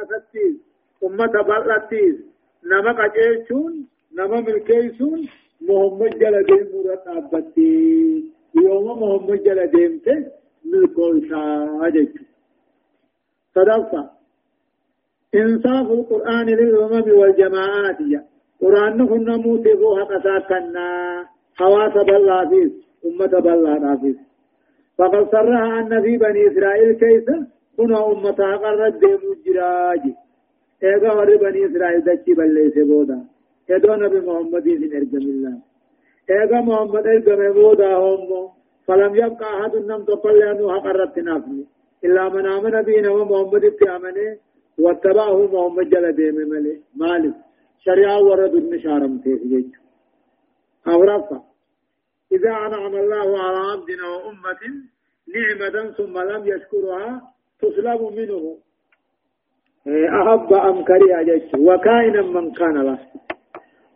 باساتيس أمة بلاتيس نما قجيشون نما ملكيسون محمد جل ديم مرات أبتي يوم محمد جل ديم ته ملكول شاجك صدقت إنصاف القرآن للأمم والجماعات قرآن كنا موتبوها قساكنا حواس بالله أمة بالله فيس فقد أن في بني إسرائيل كيف كنا أمتها قرد ديم الجراج إيغا ور بني إسرائيل دچي بلي سبودا إدو نبي محمد في إرجم الله إيغا محمد إرجم بودا هم فلم يبقى أحد نم تقل لأنه حقرت نافني إلا من آمن بنا ومحمد اتعامنه واتبعه محمد جل ديم ملي مالك شريعة ورد النشارم تيجي أورفا إذا أنعم الله على عبدنا وأمة نعمة ثم لم يشكرها تسلب منه. أحب أم كريا جيش وكائنا من كان له.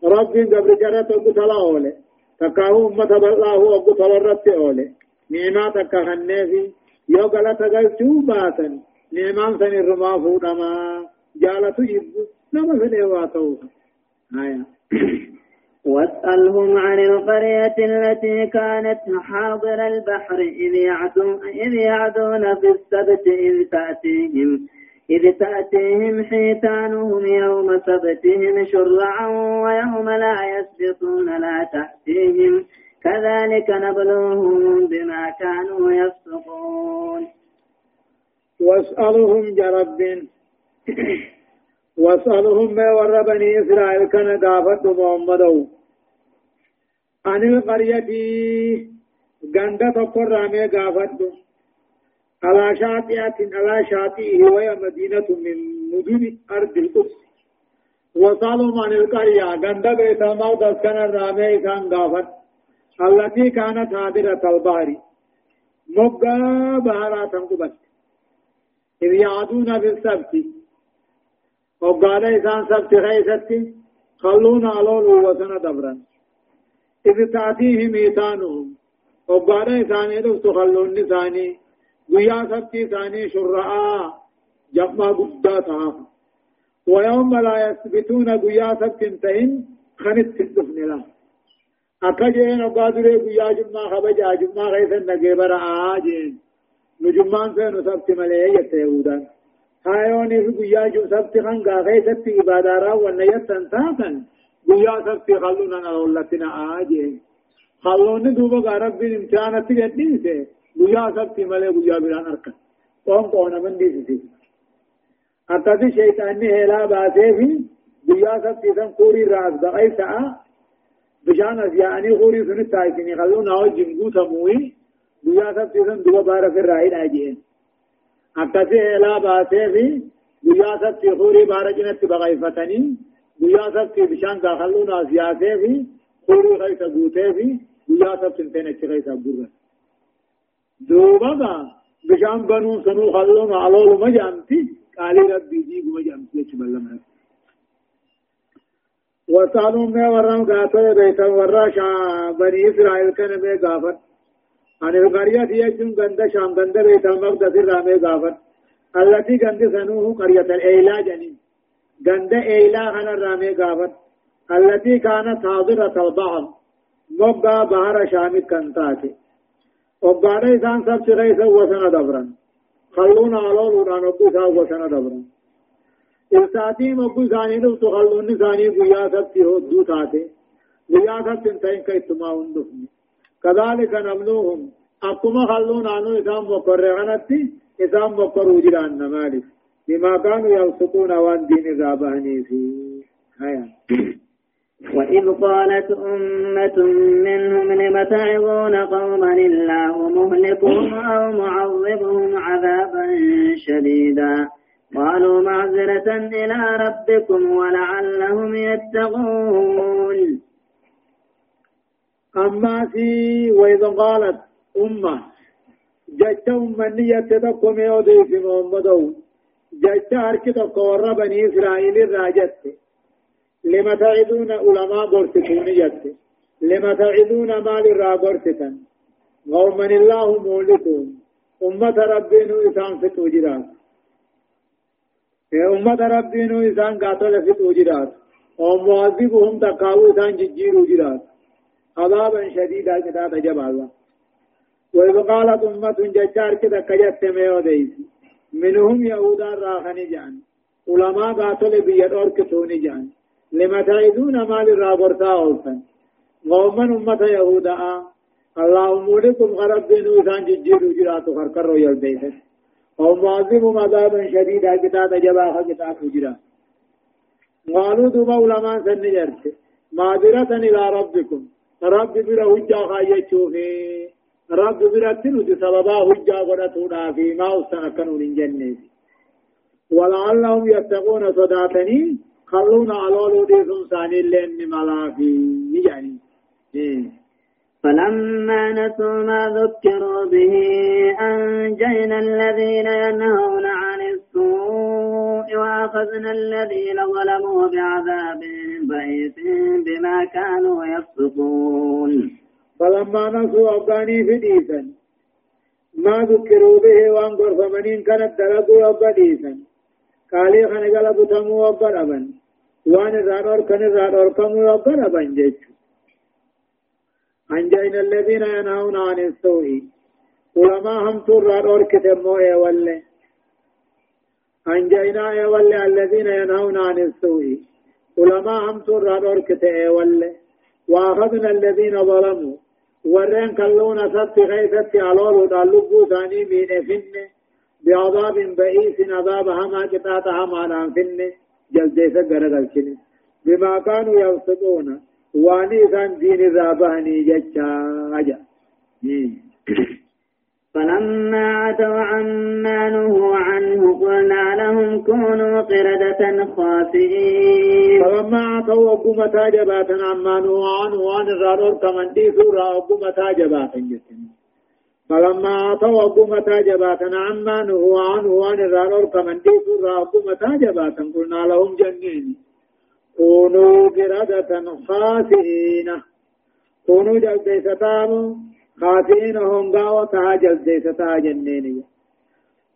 رب قبل جرت أقتل أولي. تكاهو أمة بالله أقتل الرت أولي. نعمة تكاهنه في يو غلط غلطو باتا سن الرما فودما جالتو يبو نما سنواتو آية. واسألهم عن القرية التي كانت حاضر البحر إذ يعدون, إذ يعدون في السبت إذ تأتيهم إذ تأتيهم حيتانهم يوم سبتهم شرعا ويوم لا يسبطون لا تأتيهم. كذلك نبلوهم بما كانوا يفسقون. واسألهم جرب واسألهم ما ور بني إسرائيل كان دافت محمد عن القرية غندا تقر رامي غافت على شاطئة على شاطئه وهي مدينة من مدن أرض القدس. وصالهم عن القرية غندا بيت المقدس كان رامي كان غافت التي كانت هادرة البحر. مبقى بهارات قبت إذ يعدون بالسبت. وقال إنسان سبت خيستي خلونا علول وسنا دبرا إذ تأتيهم إيتانهم وقال إنسان يدف تخلون نساني ويا سبتي ثاني شرعا جمع قداتها ويوم لا يثبتون ويا سبت تهن خنت تدفن له أكجين وقادر ويا جمع خبجا جمع غيث النقبر آجين نجمان سينو سبت مليه يهودان هايوني في قيا جو سبت خان غاغي سبت عبادارا ونيتن تاتن قيا سبت خلونا نولتنا آجين خلوني دوبا غرب بن امتحانة تغنيسي قيا سبت ملي قيا بلان أركا قوم قونا من ديسي أتاتي شيطاني هلا باسي في قيا سبت سن قوري راز بغي سعا بشان أزياني قوري سنت تايسيني خلونا هو جنگو تموي قيا سبت سن دوبا بارا في الرائد آجين akkasi eelaa baasee fi guyyaa sabti hurii baara cinatti baqayfatanii guyyaa sabti bishaan gaafalluu naas yaasee fi hurii keessa guutee fi guyyaa sabti hin ta'in achi keessa gurra. Duubaga bishaan banuu sanuu halluu alooluma jaamti qaalii rabbii diiguma jaamti jechuun bal'ama. وسألوا ما ورم قاتل بيت ورا بني إسرائيل كان ما قافت عن القرية يجن غند شام غند بيت المقدس الرامي غافر التي غند سنوه قرية الإيلا جنين غند إيلا هنا الرامي غافر التي كانت حاضرة البحر مبقى بحر شامي كنتاتي وقال إنسان سبت غيث وسنة دبرا خلونا على الوران وقوسا وسنة دبرا إرساتي مبقى ثاني نفتو خلون ثاني قيا سبت هدو تاتي قيا سبت انتين كيتما هندفني كذلك نبلوهم أقوم خلون عنه إسام مقرغنتي إسام مقروا جلان مالك. بما كانوا يوسطون وان دين الراباني في هيا. وإذ قالت أمة منهم لم تعظون قوما الله مهلكهم أو معذبهم عذابا شديدا. قالوا معذرة إلى ربكم ولعلهم يتقون. أما في وإذا قالت أمة جت أمنية تدقم يودي في محمد. جت أرك تقور بني إسرائيل الراجت لما تعدون علماء قرتكون جت. لما تعدون مال الرا قرتكن قوما الله مولكم. أمة ربنا إسان فتوجرات أمة ربي نو إسان قاتل في ومعذبهم تقاو إسان ججيرو جرات عذابا شديدا كتاب جبع الله وإذ قالت أمة ججار كده كجت ميو ديسي منهم يهودا راخني جان علماء قاتل بيد أركتوني جان لما تعيدون مال الرابرتا أولفن قوما أمة يهودا اللهم لكم غرب بينو إسان ججيرو جراتو خرقروا يلبيت أو معذبهم عذابا شديدا كتاب جباها كتاب جرات قالوا دوما علماء سنجرت معذرة إلى ربكم. رب بلا هجا خايتشوفي رب بلا تنوت سببا هجا قدتونا في ما استنكنوا من جنة ولعلهم يتقون صداتني خلونا على لودي سنساني لين ملافي يعني إيه فلما نسوا ما ذكروا به أنجينا الذين ينهون عن السوء وأخذنا الذين ظلموا بعذاب بئيس بما كانوا يفسقون. فلما نسوا أباني في ديسا ما ذكروا به وان غرفمنين كانت دلقوا أبديسا قالي تموا أبدا وان الرادور كان الرادور أبدا جيشو أنجينا الذين ينهون عن السوء. علماء هم ترى أركت موئي ولا أنجينا يا ولا الذين ينهون عن السوء. علماء هم ترى أركت ولا وأخذنا الذين ظلموا. ورين كلون ست غيثت علول ودالبو ثاني من فن. بعذاب بئيس عذاب هما كتات هما فن. جلدي سجر بما كانوا يفسقون واني كان دين الراباني جتا أجا. فلما عتوا عما نهوا عنه قلنا لهم كونوا قردة خاسئين. فلما عتوا وقوم تاجبات عما نهوا عنه وان الرارور كمن دي سورة وقوم تاجبات فلما عتوا وقوم تاجبات عما نهوا عنه وان الرارور كمن دي سورة وقوم تاجبات قلنا لهم جنين. كونوا قردة خاسئين. كونوا جلديستام خاسئين هم قاوتها جلديستا جنين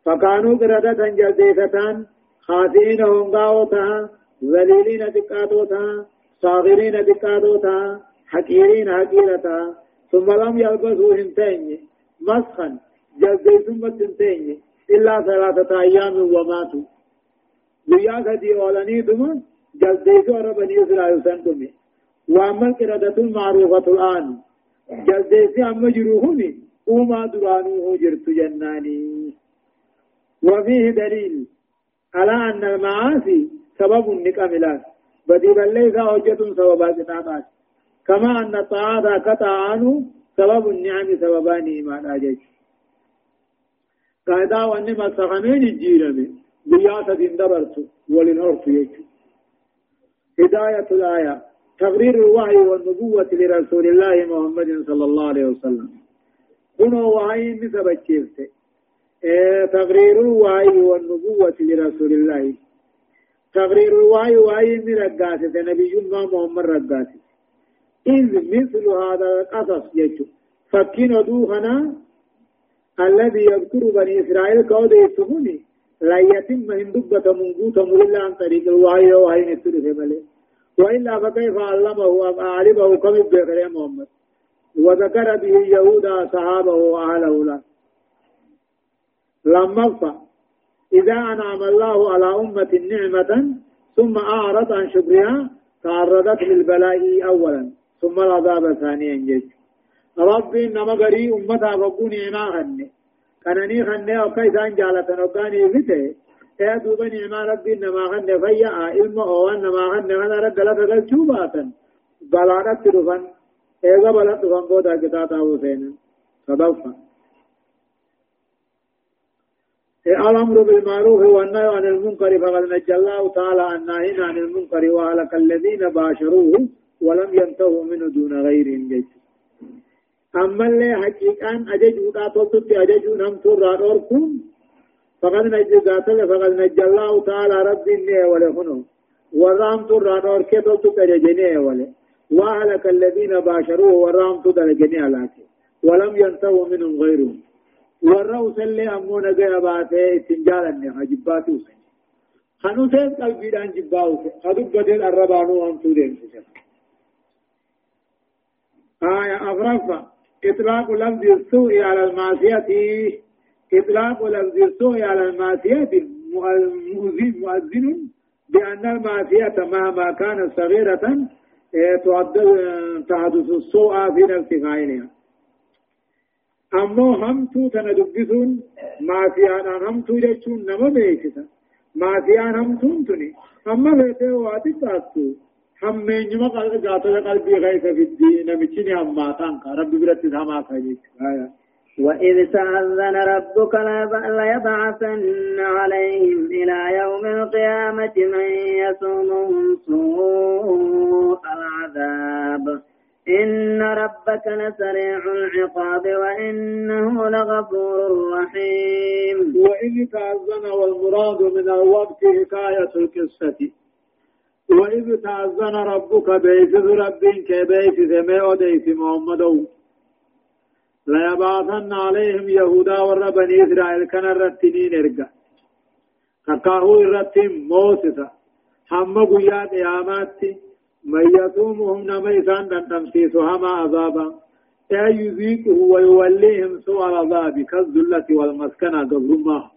فكانوا قردة جلديستان خاسئين هم قاوتها ذليلين دقاتوتا صاغرين دقاتوتا حقيرين حقيرتا ثم لم يلبسوا هنتين مسخا جلديسم بتنتين إلا ثلاثة أيام وماتوا ويا كدي أولاني دمان جلديسو أرى بني إسرائيل سنتمي وأما القردة المعروفة الآن جلديسي أما جروهني وما درانوه جرت جناني وفيه دليل على أن المعاصي سبب النكاملات بدي بل ليس حجة سبب الكتابات كما أن الطاعات كطاعانه سبب النعم سببان إيمان أجج قاعدة وأن ما سخمين الجيرمي بياسة دبرت ولنهرت يجو هداية الآية تقرير الوحي والنبوة لرسول الله محمد صلى الله عليه وسلم. هنا وحي الشيفت آه تقرير الوحي والنبوة لرسول الله. تقرير الوحي وحي من رقاسة نبي الله محمد رقاسة إذ مثل هذا القصص يجو. فكين دوخنا الذي يذكر بني إسرائيل كود يتهوني لا يتم من دبة منقوطة إلا عن طريق الوحي وحي نتره ملي وإلا فكيف علمه أم كم بغير يا محمد؟ وذكر به يهود صحابه وأهله له. لما افا إذا أنعم الله على أمة نعمة ثم أعرض عن شكرها تعرضت للبلاء أولا ثم العذاب ثانيا جيش. ربي إنما قري أمتها فقوني ما غني كانني خني أو كيسان جالة نوكاني فته إيه دوبا نعما ربي نما خني فيا. علم أو نما خني خنا رد لك قل شوباتا بلانت رفن إيه بلت رفن بودا كتاتا حسين صدفا الأمر بالمعروف والنهي عن المنكر فقد نجى الله تعالى الناهين عن المنكر وهلك الذين باشروه ولم ينتهوا منه دون غيرهم. جيش أما اللي حقيقة أججو قاتلت أججو نمتو رادوركم فقد نجي قاتل فقد نجي الله تعالى ربي إني ولهنو ورامتو رادور كتلت أججني وله. وأهلك الذين باشروه ورامتو دلجني علىك ولم ينتهوا منهم غيرهم. وروا سلي أمون جاء باته استنجالا حجباتو خنوسين قلبي دان جباو خدبت الربانو هم تودين آية أغرفة. إطلاق لفظ السوء على المعصية. إطلاق لفظ السوء على المعصية مؤذن بأن المعصية مهما كانت صغيرة تحدث السوء في نفس فاعلها أمو همتو تندبسون معصيان همتو جيشون نما بيكتا معصيان همتون تني أما بيته واتي تاسو همين جمع قاتل قلبي غيث في الدين نمچني أما تانك ربي برت دهما فاجيك آية وإذ تأذن ربك ليبعثن عليهم إلى يوم القيامة من يسومهم سوء العذاب. إن ربك لسريع العقاب وإنه لغفور رحيم. وإذ تأذن والمراد من الوقت حكاية القصة. وإذ تأذن ربك بيت ربك بيت ذمي وديت محمد. ليبعثن عليهم يهودا ور بني إسرائيل كان الرتنين إرقا. كاكاهو الرتين موسسا. هم قيا قيامات من يصومهم نما إسان دندمسيس هما عذابا. أي يذيقه ويوليهم سوء العذاب كالذلة والمسكنة قبل ما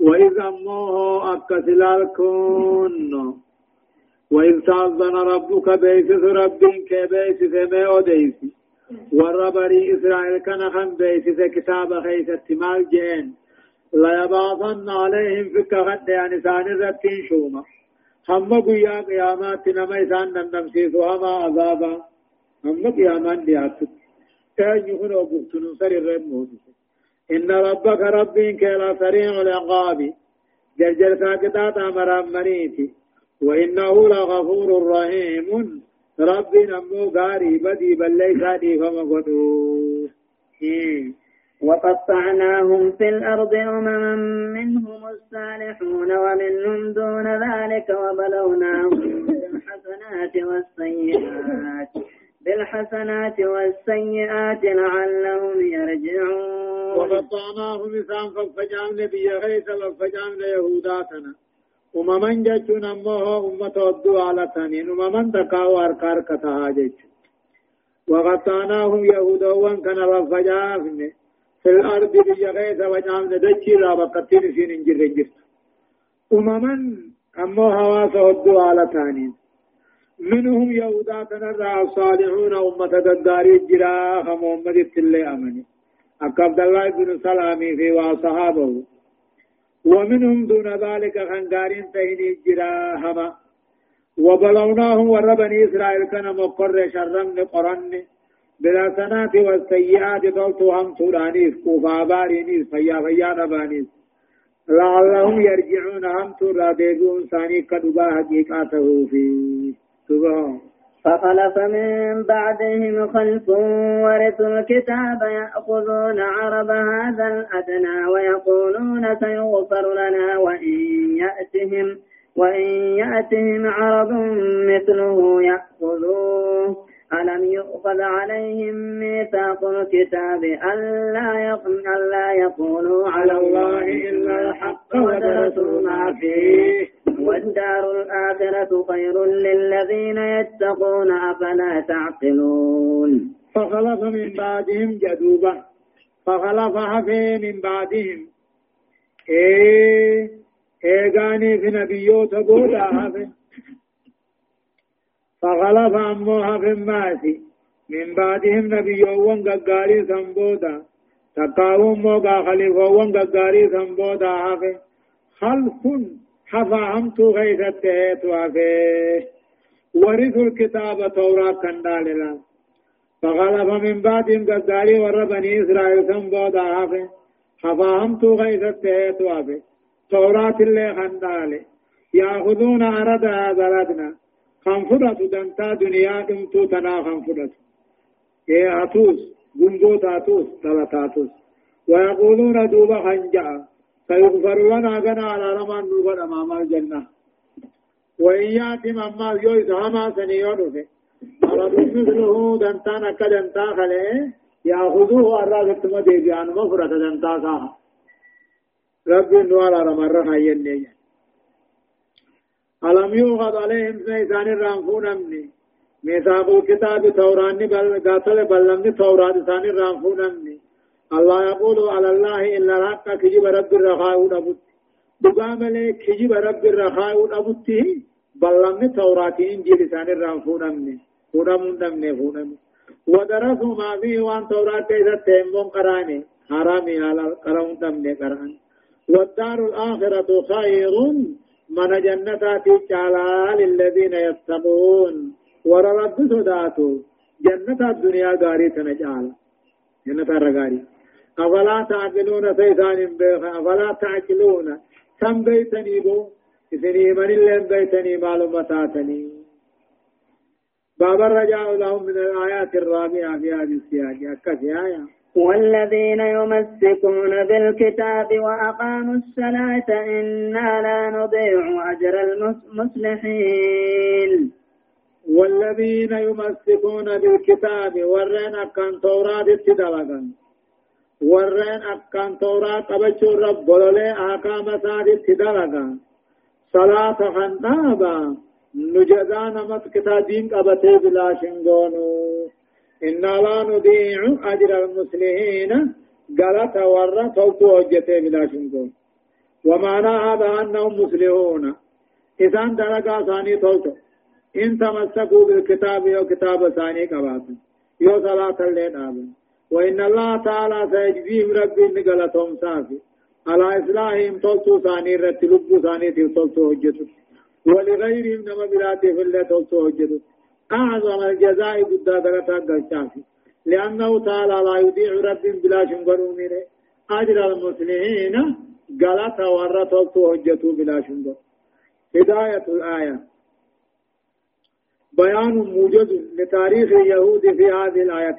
وإذا أمه أكسل الكون وإذ تأذن ربك بيسس ربك بيسس ما أديسي ور بني إسرائيل كان خن بيسس كتاب خيس اتمال جين لا يبعثن عليهم فك غد يعني ثاني رتين شوما هم قيا قيامات نما إسان نمسيس وما عذابا هم قيامان دياتت كان يكون أبوكتن سر الرب إن ربك ربك لا سريع العقاب جرجر ساكتات أمر مريتي وإنه لغفور رحيم ربي نمو غاري بدي بل ليس دي فما وقطعناهم في الأرض أمما منهم الصالحون ومنهم دون ذلك وبلوناهم بالحسنات والسيئات. بالحسنات والسيئات لعلهم يرجعون. وقطعناهم إسان ففجعنا بي غيث ففجعنا يهوداتنا أممن جتون أمه أمة ودو على تنين أممن تقاو أركار كتها جتون وقطعناهم يهودا كان ففجعنا في الأرض بي غيث وجعنا دجي لا بقتين سين انجر جفت أممن أمه هواس ودو على تنين منهم يهودا تنرى الصالحون أمة دداري جرا محمد التلي أمني أكبد الله بن سلامي في وصحابه ومنهم دون ذلك خنقارين تهني جرا هما وبلوناهم وربني إسرائيل كان مقر شرم قرن بالحسنات والسيئات قلتو هم تورانيس كوفا بارينيس فيا فيا نبانيس لعلهم يرجعون هم تورا ديبون ثاني كدبا حقيقاته فيه فخلف من بعدهم خلف ورثوا الكتاب يأخذون عرب هذا الأدنى ويقولون سيغفر لنا وإن يأتهم وإن يأتهم عرب مثله يأخذوه. ألم يؤخذ عليهم ميثاق الكتاب ألا ألا يقولوا على الله إلا الحق ودرسوا ما فيه. والدار الآخرة خير للذين يتقون أفلا تعقلون. فخلف من بعدهم جدوبا فخلف حفي من بعدهم. إيه إيه في نبيوت بودا حفي فغلب أموها في الناس من بعدهم نبيوون ققاري سنبودا. تقاوم موقع خليفوون ققاري سنبودا حفي خلف حفاهمت غيثت وافي ورثوا الكتاب توراة كنداللا فغلب من بعدهم ققاري ور بني إسرائيل سنبودا حفي حفاهمت غيثت وافي توراة اللي خندالي يأخذون أرد هذا لدنا خنفرة دنتا دنيا دمتو تنا خنفرة إيه أتوس. قنبو تاتوس تلتاتوس ويقولون دوبا خنجا. فيغفر لنا غنا على رمان دوبا أمام الجنة. وإن يأتي مما يويس هما سنيونه مرض مثله دنتا نكا دنتا خليه يأخذوه الرازق تمدي بيان مفرة دنتا ساها رب نوالا رمر حيني ألم يوغض عليهم سيسان الرانفون أمني. ميثاق الكتاب توراني قاتل بلمني تورات سان الرانفون أمني. الله يقول على الله إلا الحق كجب رب الرخاء ونبت دقام لي كجب رب الرخاء ونبت بلمني توراتي إنجيل سان الرانفون أمني فونمون دمني فونمون ودرسوا ما فيه وان تورات إذا تيمون قراني حرامي على قرون دمني قرآن. والدار الآخرة خير. من جنتات تعالى للذين يتقون. ورب صداتو جنة الدنيا غاري تنجعل. جنة الرغاري. أفلا تعقلون سيسان بيخا أفلا تعقلون؟ سم بيتني بو؟ إذني من اللي بيتني معلوماتاتني باب الرجاء لهم من الآيات الرابعة في هذه السياق. أكفي آية. والذين يمسكون بالكتاب وأقاموا الصلاة إنا لا نضيع أجر المصلحين. والذين يمسكون بالكتاب ورين أكان توراة اتدلقا ورين أكان توراة قبجو رب ولولي أحكام ساد اتدلقا صلاة خندابا نجدان مت كتابين قبته بلا شنگونو إنا لا نضيع أجر المسلمين قالت ورى توتو وجته بلا شنگون ومعنى هذا أنهم مسلمون إذا دلقا ثاني توتو إن تمسكوا بالكتاب يو كتاب ثاني قبات يو صلاة الليل آبا وإن الله تعالى سيجزيهم ربي نقلتهم صافي على إصلاحهم توتو ثاني رتلبو ثاني توتو وجته ولغيرهم نما بلاتي في الله توسو هجدت أعظم الجزاء قد درتا قلتافي لأنه تعالى لا يضيع رب بلا شنقروا منه أجر المسلمين قالت ورى توسو هجتوا بلا شنقر. هداية الآية. بيان موجز لتاريخ اليهود في هذه الآية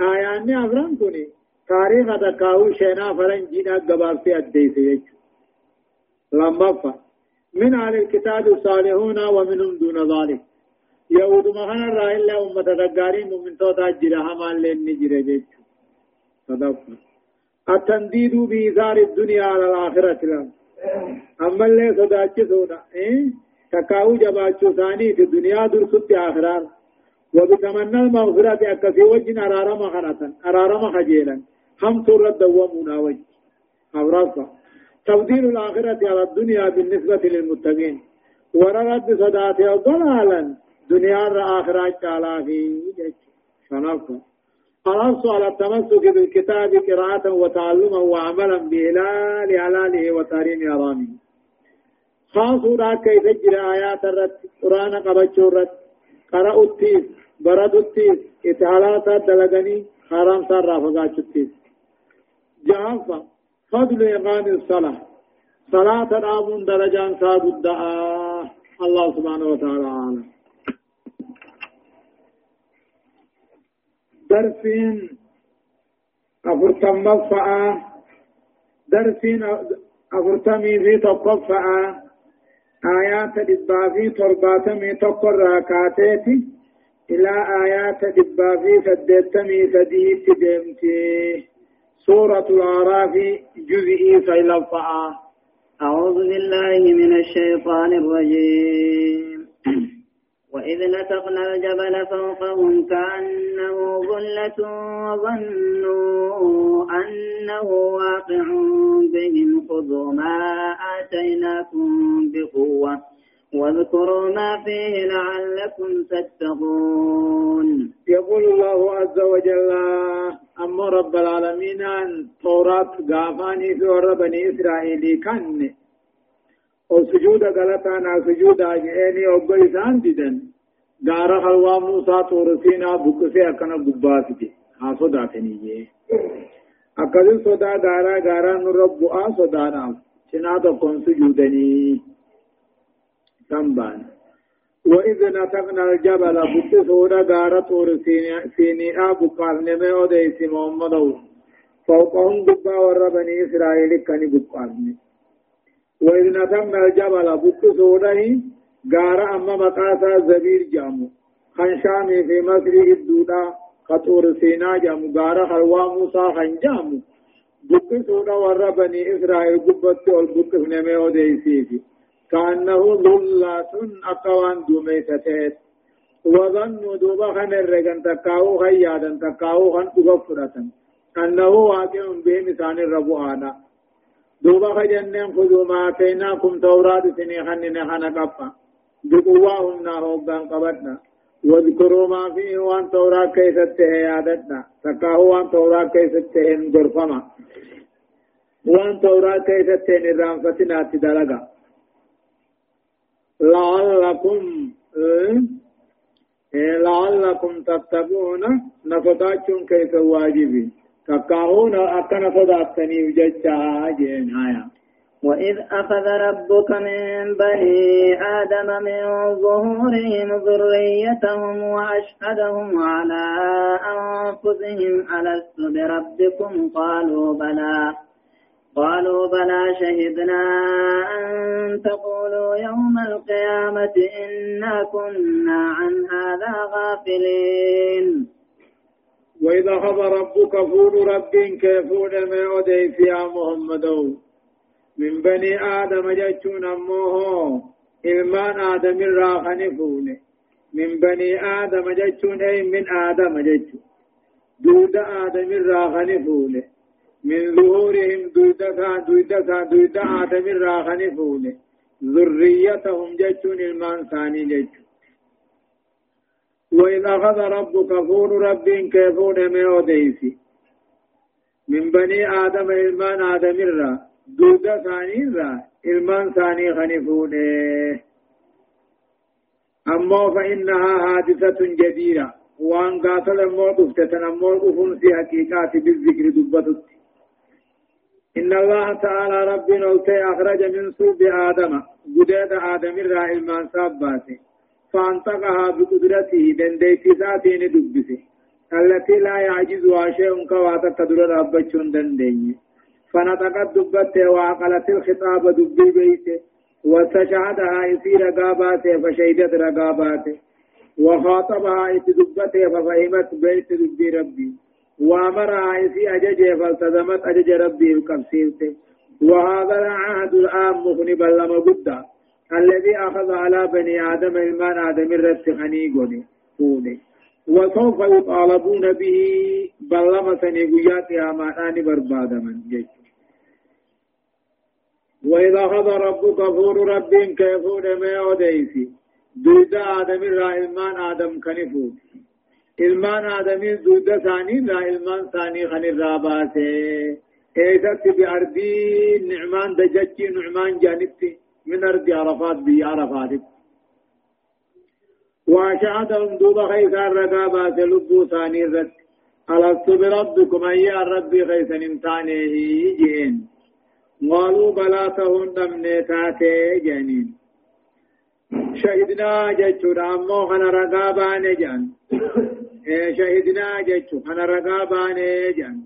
الأربع آيان أفران كني تاريخ دكاو شينا فرنجينا قبارتي الديسي لما فا. من أهل الكتاب الصالحون ومنهم دون ذلك يهود مهنا رأي الله أمة تقارين من توتا جرها ما لين نجر جيش صدقنا التنديد بإثار الدنيا على الآخرة لهم أما اللي صداك سونا إيه؟ تكاو جباتشو ثاني في الدنيا درست آخرار. وبتمنى المغفرة أكفي وجه أرارما خنة أرارما خجيلا. هم ترد دوامنا وجه. أبرافا تفضيل الآخرة على الدنيا بالنسبة للمتقين. ورد صداتي ضلالا دنيا الآخرة على في شنفة الحرص على التمسك بالكتاب قراءة وتعلما وعملا بهلال كيف آيات الرد؟ قرآن قبچو الرد؟ قرأ التيس برد التيس اتحالات دلغني حرام سار رافقات التيس جهنفة فضل إقام الصلاة صلاة الآمون درجان صاد الدعاء الله سبحانه وتعالى عالم درسين أفرتم مفعا درسين أفرتمي في تقفعا آيات دبا في ترباتمي تقر راكاتيتي إلى آيات دبا في سدتمي سديت دمتي سورة الأعراف جزئي سيلفعا أعوذ بالله من الشيطان الرجيم وإذ نتقنا الجبل فوقهم كأنه ظلة وظنوا أنه واقع بهم خذوا ما آتيناكم بقوة واذكروا ما فيه لعلكم تتقون. يقول الله عز وجل أما رب العالمين أن توراة غافاني في بني إسرائيل كان وسجود غلطانا سجود أجئني أقل إسان ديدن غارة حلوى موسى تورسينا بكسي أكنا قباسي ها صداتني جي أكل صدا غارة غارة نرب آ صدانا شنا تكون سجودني تنبان وإذ نتقنا الجبل بكسونا غارة طور سيني آبو قارنمي وديس محمد فوقهم قبا ور بني إسرائيل كان قبارني وإذ نتقنا الجبل بكسونا غارة أما مقاسا زبير جامو. خنشامي في مصر الدودا خطور سينا جامو. غارة حلوى موسى خنجامو بقسونا ور بني إسرائيل قبت والبقس نمي وديسيفي كأنه ظلات أقوان دوميتتت وظنوا دوبا خن الرقن تكاو خيادا تكاو خن تغفرة أنه واقع بهم إسان الربوانا دوبا خجنن خذوا ما آتيناكم توراة سني خنن خن قفا بقواهم ناهوبان قبتنا واذكروا ما فيه وان توراة كيف تهيادتنا تكاو وان توراة كيف تهين غرفما وان توراة كيف تهين الرانفتنا تدلقا لعلكم لعلكم تتقون. نفتاچون كيف واجبين تقاون أكن صداتني وججها جين آية وإذ أخذ ربك من بني آدم من ظهورهم ذريتهم وأشهدهم على أنفسهم ألست بربكم؟ قالوا بلى. قالوا بلى شهدنا أن تقولوا يوم القيامة إنا كنا عن هذا غافلين. وإذا أخذ ربك فول رب كيفون ما أدي يا محمد. من بني آدم جتون أموه إلمان آدم الراخن فون. من بني آدم جتون أي من آدم جتون دود آدم الراخن فونه من ظهورهم دويدة دويدة دويدة آدم الراخن فونه ذريتهم جتون إلمان ثاني جتون وإذا أخذ ربك فون رب كيفون ميو ديسي من بني آدم إلمان آدم الرا دودة ثاني الرا إلمان ثاني خنفونه أما فإنها حادثة جديرة. وان قاتل الموت افتتن الموت في حقيقات بالذكر دبتت. إن الله تعالى رب نلتي أخرج من صلب آدم. جداد آدم الرا إلمان ساباته فانطقها بقدرته دنديتي ذاتين دبسه. التي لا يعجزها شيء كواتا تدر ربچون دنديني فنطقت دبته وعقلت الخطاب دبي بيته. وتشهدها يصير رقاباته فشهدت رقاباته. وخاطبها يتدبته ففهمت بيت دبي ربي. وأمرها يسي أججه فالتزمت أجج ربي الكبسيرته وهذا العهد الآن مغنبا لما قد الذي أخذ على بني آدم المان آدم الرت خنيقوني فوني وسوف يطالبون به بلما سنيقيات آمانان برباد من جيش. وإذا أخذ ربك فور رب كيفون ما يوديسي دود آدم الرا المان آدم كنفون aadamii duuda isaanii irraa ilmaan isaanii kan irraa baase eessatti bi'ardii nicmaan dajachii nucmaan jaanitti من أرض عرفات بي عرفات. وأشهدهم دوب خيسا الرقابات لبو ثاني الرد ألست بربكم أي ربي خيسا امتانيه جين قالوا بلا تهون نمني جنين. شهدنا جتشو أمو خنا رقابان جان شهدنا جتشو خنا رقابان جان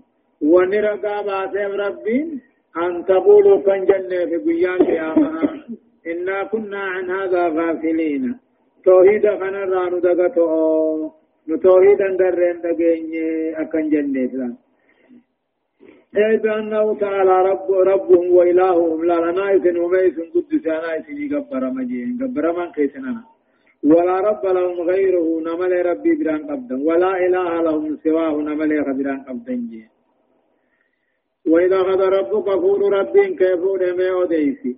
ونرقابات ربين. أن تقولوا جنة في قيام قيامها إنا كنا عن هذا غافلين. توحيد خنا رانو دغتو نتوحيدا درين دغيني أكن جنة بأنه تعالى رب ربهم وإلههم لا لنا وميس قدس أنا يقبر مجين. قبر من قيسنا. ولا رب لهم غيره نمل ربي بران ولا إله لهم سواه نمل قبدا جين. وإذا أخذ ربك فور رب كيفون ما أوديسي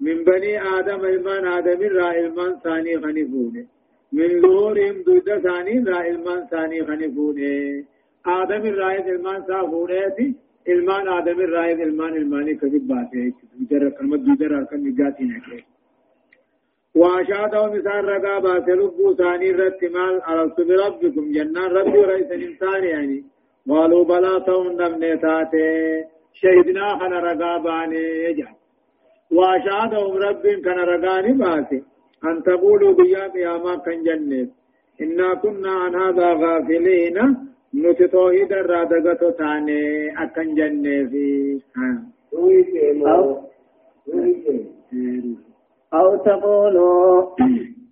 من بني آدم إلمان آدم را إلمان ثاني خنفون من ظهورهم دود ثاني را إلمان ثاني خنفون آدم الرائد إلمان صافونيتي إلمان آدم الرائد إلمان إلماني كذب باتي جرى كلمة دودر أركن نجاتي نكي وأشهدهم مثال رقابة. لبو ثاني رتمال. أرسل بربكم جنان ربي ورئيس الإنسان يعني. قالوا بلا تون نمني تاتي. شهدنا خنا رقاباني يجعل وأشهدهم رب كان رقاني باسي أن تقولوا بيا قياما كان جنة إنا كنا عن هذا غافلين نتتوحيد الرادقة تاني أكن جنة في أو, أو تقولوا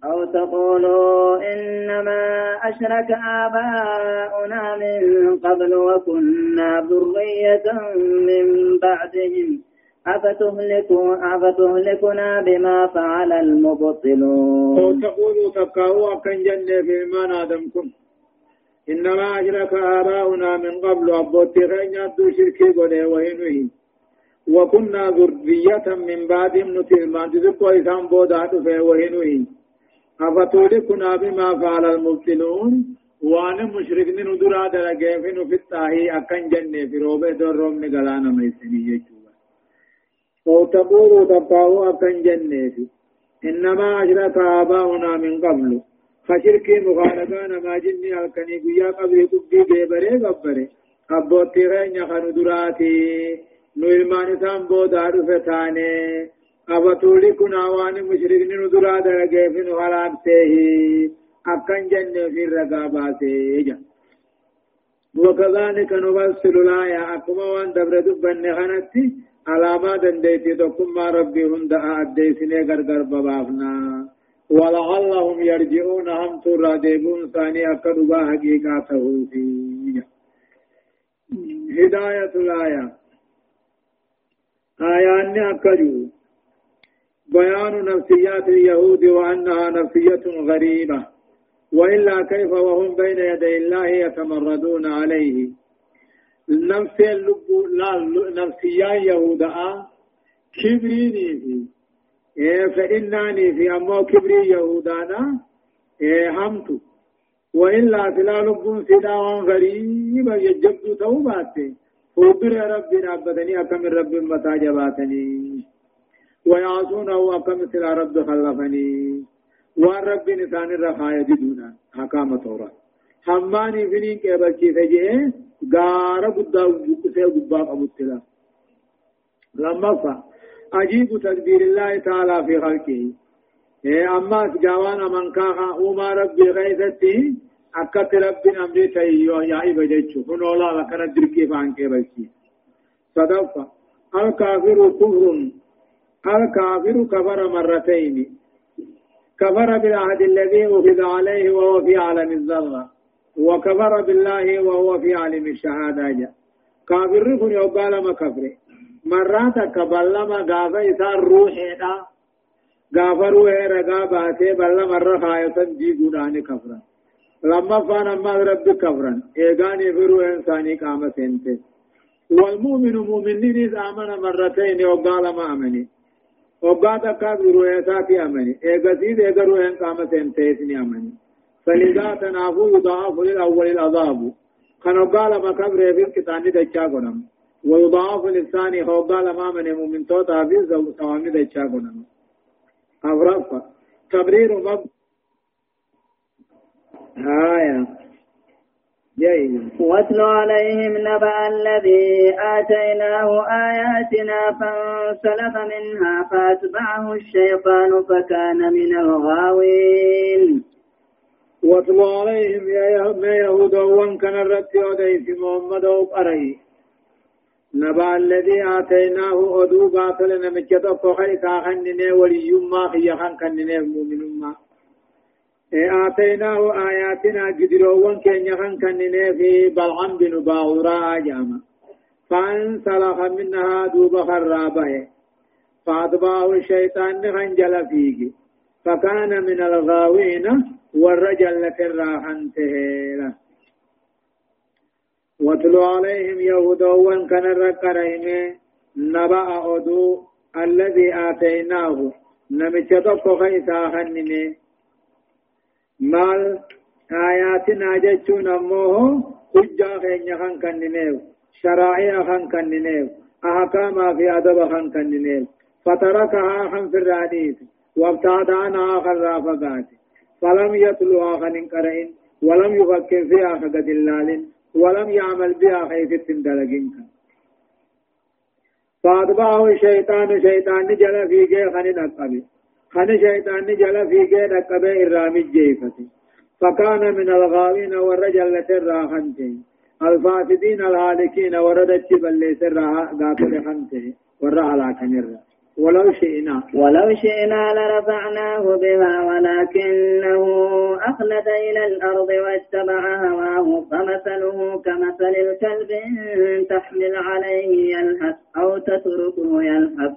أو تقولوا إنما أشرك آباؤنا من قبل وكنا ذرية من بعدهم. أفتهلكنا, بما فعل المبطلون. أو تقولوا تقاوا أكن جنة في إيمان آدمكم. إنما أشرك آباؤنا من قبل أبوتي غين يدو شركي قده وهنوه وكنا ذرية من بعدهم نتلمان تذكوا إسان بودات فيه وهنوه أفتولكنا بما فعل المبتلون وأنا مشركين ندرا درجين في التاهي أكن جنة في روبة دور روم نقلانا ميسني يجوبا وتقولوا تبقاوا أكن جنة إنما أشرك آباؤنا من قبل. فشركي مخالقان ما جني الكني قيا قبل قبي جبري قبري. أبوتي غين يخنو دراتي. نو إلمان سام بودا رفتاني أفتولي كنا وان مشركين ندرا درجة في نهلان تيه أكن جنة في الرقابات جا وكذلك نفصل الآية أكما وان دبر دبن خنتي علامة دنديتي تقوم ما ربي هند أديسني غرغر ببافنا ولعلهم يرجعون هم ترى ديبون ثاني أكدوا حقيقته في هداية الآية آيان أكدوا بيان نفسيات اليهود وأنها نفسية غريبة وإلا كيف وهم بين يدي الله يتمردون عليه؟ نفس اللب لا نفسيا يهودا كبريني في إيه فإنني في أمو كبري يهودانا إيه همت وإلا فلا لب سداوان غريبا يجبد توباتي. فوبر ربنا أبدني أكم رب متاجباتني. ويعصونه أكم سلا رب خلفني. وان رب نسان الرخايا ديدونا حكام تورا هماني فنين كيبالكي فجئه غارة قدا بكسي قبا قبطلا لما فا. أجيب تدبير الله تعالى في خلقه. إيه أما جوانا من كاها وما ربي غيثتي أكت ربي أمري تيو يا إبا جيتشو. هنولا لكنا دركي فان كيبالكي صدفة. الكافر كفر. الكافر كفر مرتين. كفر بالعهد الذي أخذ عليه وهو في عالم الذرة وكفر بالله وهو في عالم الشهادة. جاء كافر كن يقال ما كفر. مرات كبلما غافا إسان روحي دا غافا روحي رقا باتي بلا مرة خاية دي قدان كفرا. لما فان أما رب كفرا. إيغاني فرو إنساني قام سنتي والمؤمن مؤمنين إذا آمن مرتين وقال ما أمني. وقال تكاد روحي ساتي أمني إيغسيد إيغا روحي قام سنتي أمني فلذا تنافو يضاعف للأول العذاب كانوا قال ما كبر في الكتان دجا قنم ويضاعف للثاني هو قال ما من مؤمن توتا في سوامي دجا قنم أفرافا تبرير مب آية واتل عليهم نبأ الذي آتيناه آياتنا فانسلخ منها فأتبعه الشيطان فكان من الغاوين. واتل عليهم يا يهود وان كان الرد وديس محمد وقري نبأ الذي آتيناه أدو باطل نمجد فخي كاخنن ولي ما خي خان كنن مؤمن ما. آتيناه آياتنا قدروا وان كان يخان كنن في بلعم بن باورا جاما فانسلخ منها دوب خرابه. فأتبعه الشيطان خنجل فيه. فكان من الغاوين والرجل لك الراحن تهيلا. واتلو عليهم يهودا كان الرقرهم نبأ أدو الذي آتيناه. نمت تقو خيسا خنمي مال آياتنا جتشون أموه حجا خين خان كننيو شرائع خان كننيو أحكام في أدب خان كننيو فتركها خان في الراديث وابتعد عنها خرافقات فلم يتلوها خن قرئن ولم يفكر فيها خقد اللال ولم يعمل بها خيفت دلقين فأتبعه الشيطان شيطان جل في جي خن نقبه خن شيطان جل في جي نقبه إرامي جيفتي فكان من الغاوين والرجل الراحنتين الفاسدين الهالكين وردت بل سرها قاتل خنته ورها لكن ولو شئنا ولو شئنا لرفعناه بها ولكنه أخلد إلى الأرض واتبع هواه فمثله كمثل الكلب إن تحمل عليه يلهث أو تتركه يلهث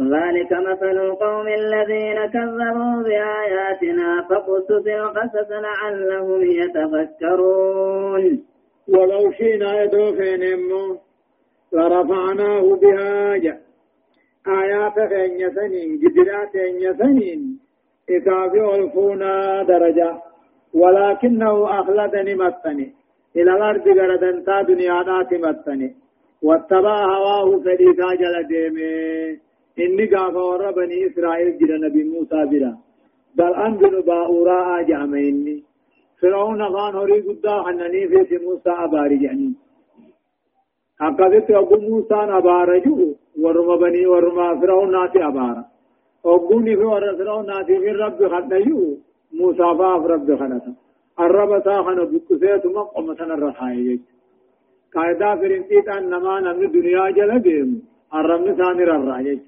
ذلك مثل القوم الذين كذبوا بآياتنا فقصص القصص لعلهم يتفكرون. ولو شئنا يدوفين لرفعناه بها آيات خين سنين جدرات خين سنين إكافي ألفونا درجة. ولكنه أخلدني متني إلى الأرض غردن تا دنيا نات متني واتبع هواه فريقا جل ديمي إني قافا ور بني إسرائيل جل نبي موسى برا بل أنزل باورا آجاميني فرعون غان هوري قدا حنني في موسى أباري جاني أقدت أبو موسى أبارجو ورما بني ورما فرعون ناتي أبارا أبوني في ور فرعون ناتي في رب خدنيو موسى فاف رب خنتا الرب تاخن بكسيت مقوم سن الرحاي قاعدة فرنتيت أن نما نمي دنيا جل الرب ثاني الرحاي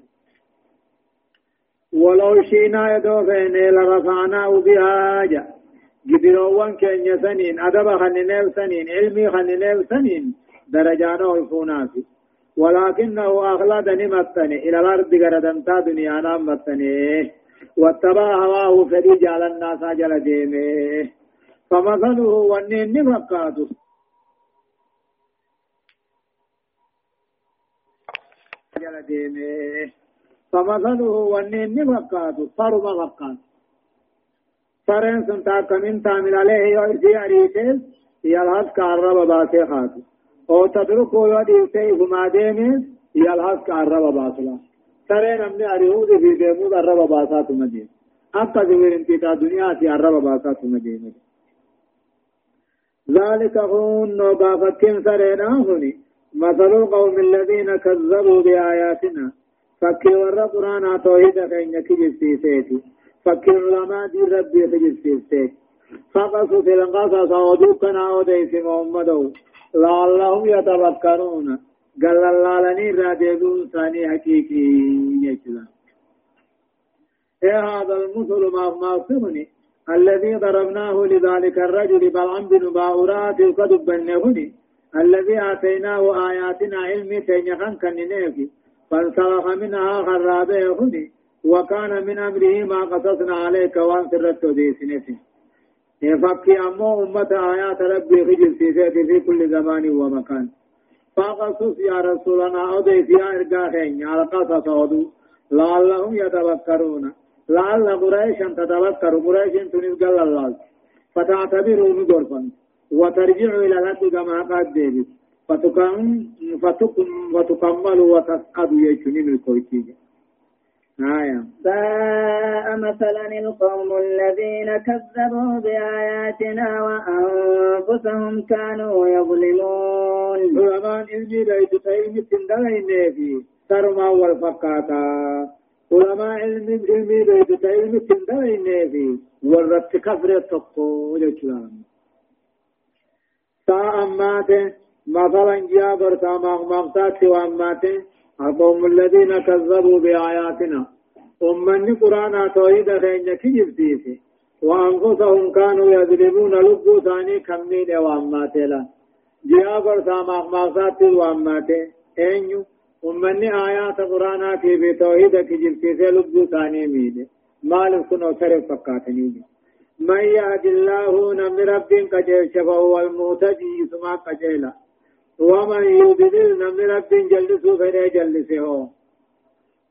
ولو شئنا يدو فين لرفعناه بها جا قدروان كن يسنين أدب خننيل سنين علمي خننيل سنين درجانه الفوناسي ولكنه أخلد نمتني إلى الأرض قردنتا دنيا نمتني واتبع هواه فدي جعل الناس جل ديمه فمثله ونين نفقاته جل ديمه فمثله ونين نفقاته فرم فقاته فرن سنتا كمين تعمل عليه يرجي أريكس يلهز كارب باسي خاطه أو تدركو يدي سيفما ديمس يلحظ كعرب باسلا ترى نمني أريهود في ديمود الرب باسات مدين أبقى ذكر انتقا دنيا في الرب باسات مدين ذلك هون نوبافتين سرنا هني مثل القوم الذين كذبوا بآياتنا فكي ور قرآن توحيد كينك جسيسيتي فكي علماء دي ربي تجسيسيتي فقصوا في القصص ودوكنا وديس محمدو لعلهم يتفكرون قال الله لني راديبون ثاني حقيقي يجلا إيه هذا المثل ما ما الذي ضربناه لذلك الرجل بلعم بن باورات القدب بنهني الذي آتيناه آياتنا علمي تنيخان كننيفي فانسلخ منها خرابه هني وكان من أمره ما قصصنا عليك وانسرت ديسنتي فكي أمو أمة آيات ربي خجل في في كل زمان ومكان فقصص يا رسولنا أضيف يا إرقاخين على قصص أدو لعلهم يتفكرون لعل قريشا تتفكر قريش تنزقل الله فتعتبروا ندرفا وترجع إلى الهد كما قد ديبت فتكمل وتسعد يجنين الكويتيجي آية ساء مثلا القوم الذين كذبوا بآياتنا وأنفسهم كانوا يظلمون علماء إذن ليس تأيم تندلين في سرما والفقاتا علماء علم علمي ليس تأيم تندلين في ورت كفر تقو جلال ساء أمات مثلا جابر تامام مغتات وأمات القوم الذين كذبوا بآياتنا أمني قرآن توحيد خين كجبتيس وأنفسهم كانوا يظلمون لبو ثاني كمين وأماتلا جاء فرسا مغماسات وأماته أينيو أمني آيات قرآن في بتوحيد كجبتيس لبو ثاني ميد مالك كنو سرف فقاتني من يهد الله نم رب كجيل فهو المهتدي ثم كجيلا ومن يضلل نم رب جلسه فلا جلسه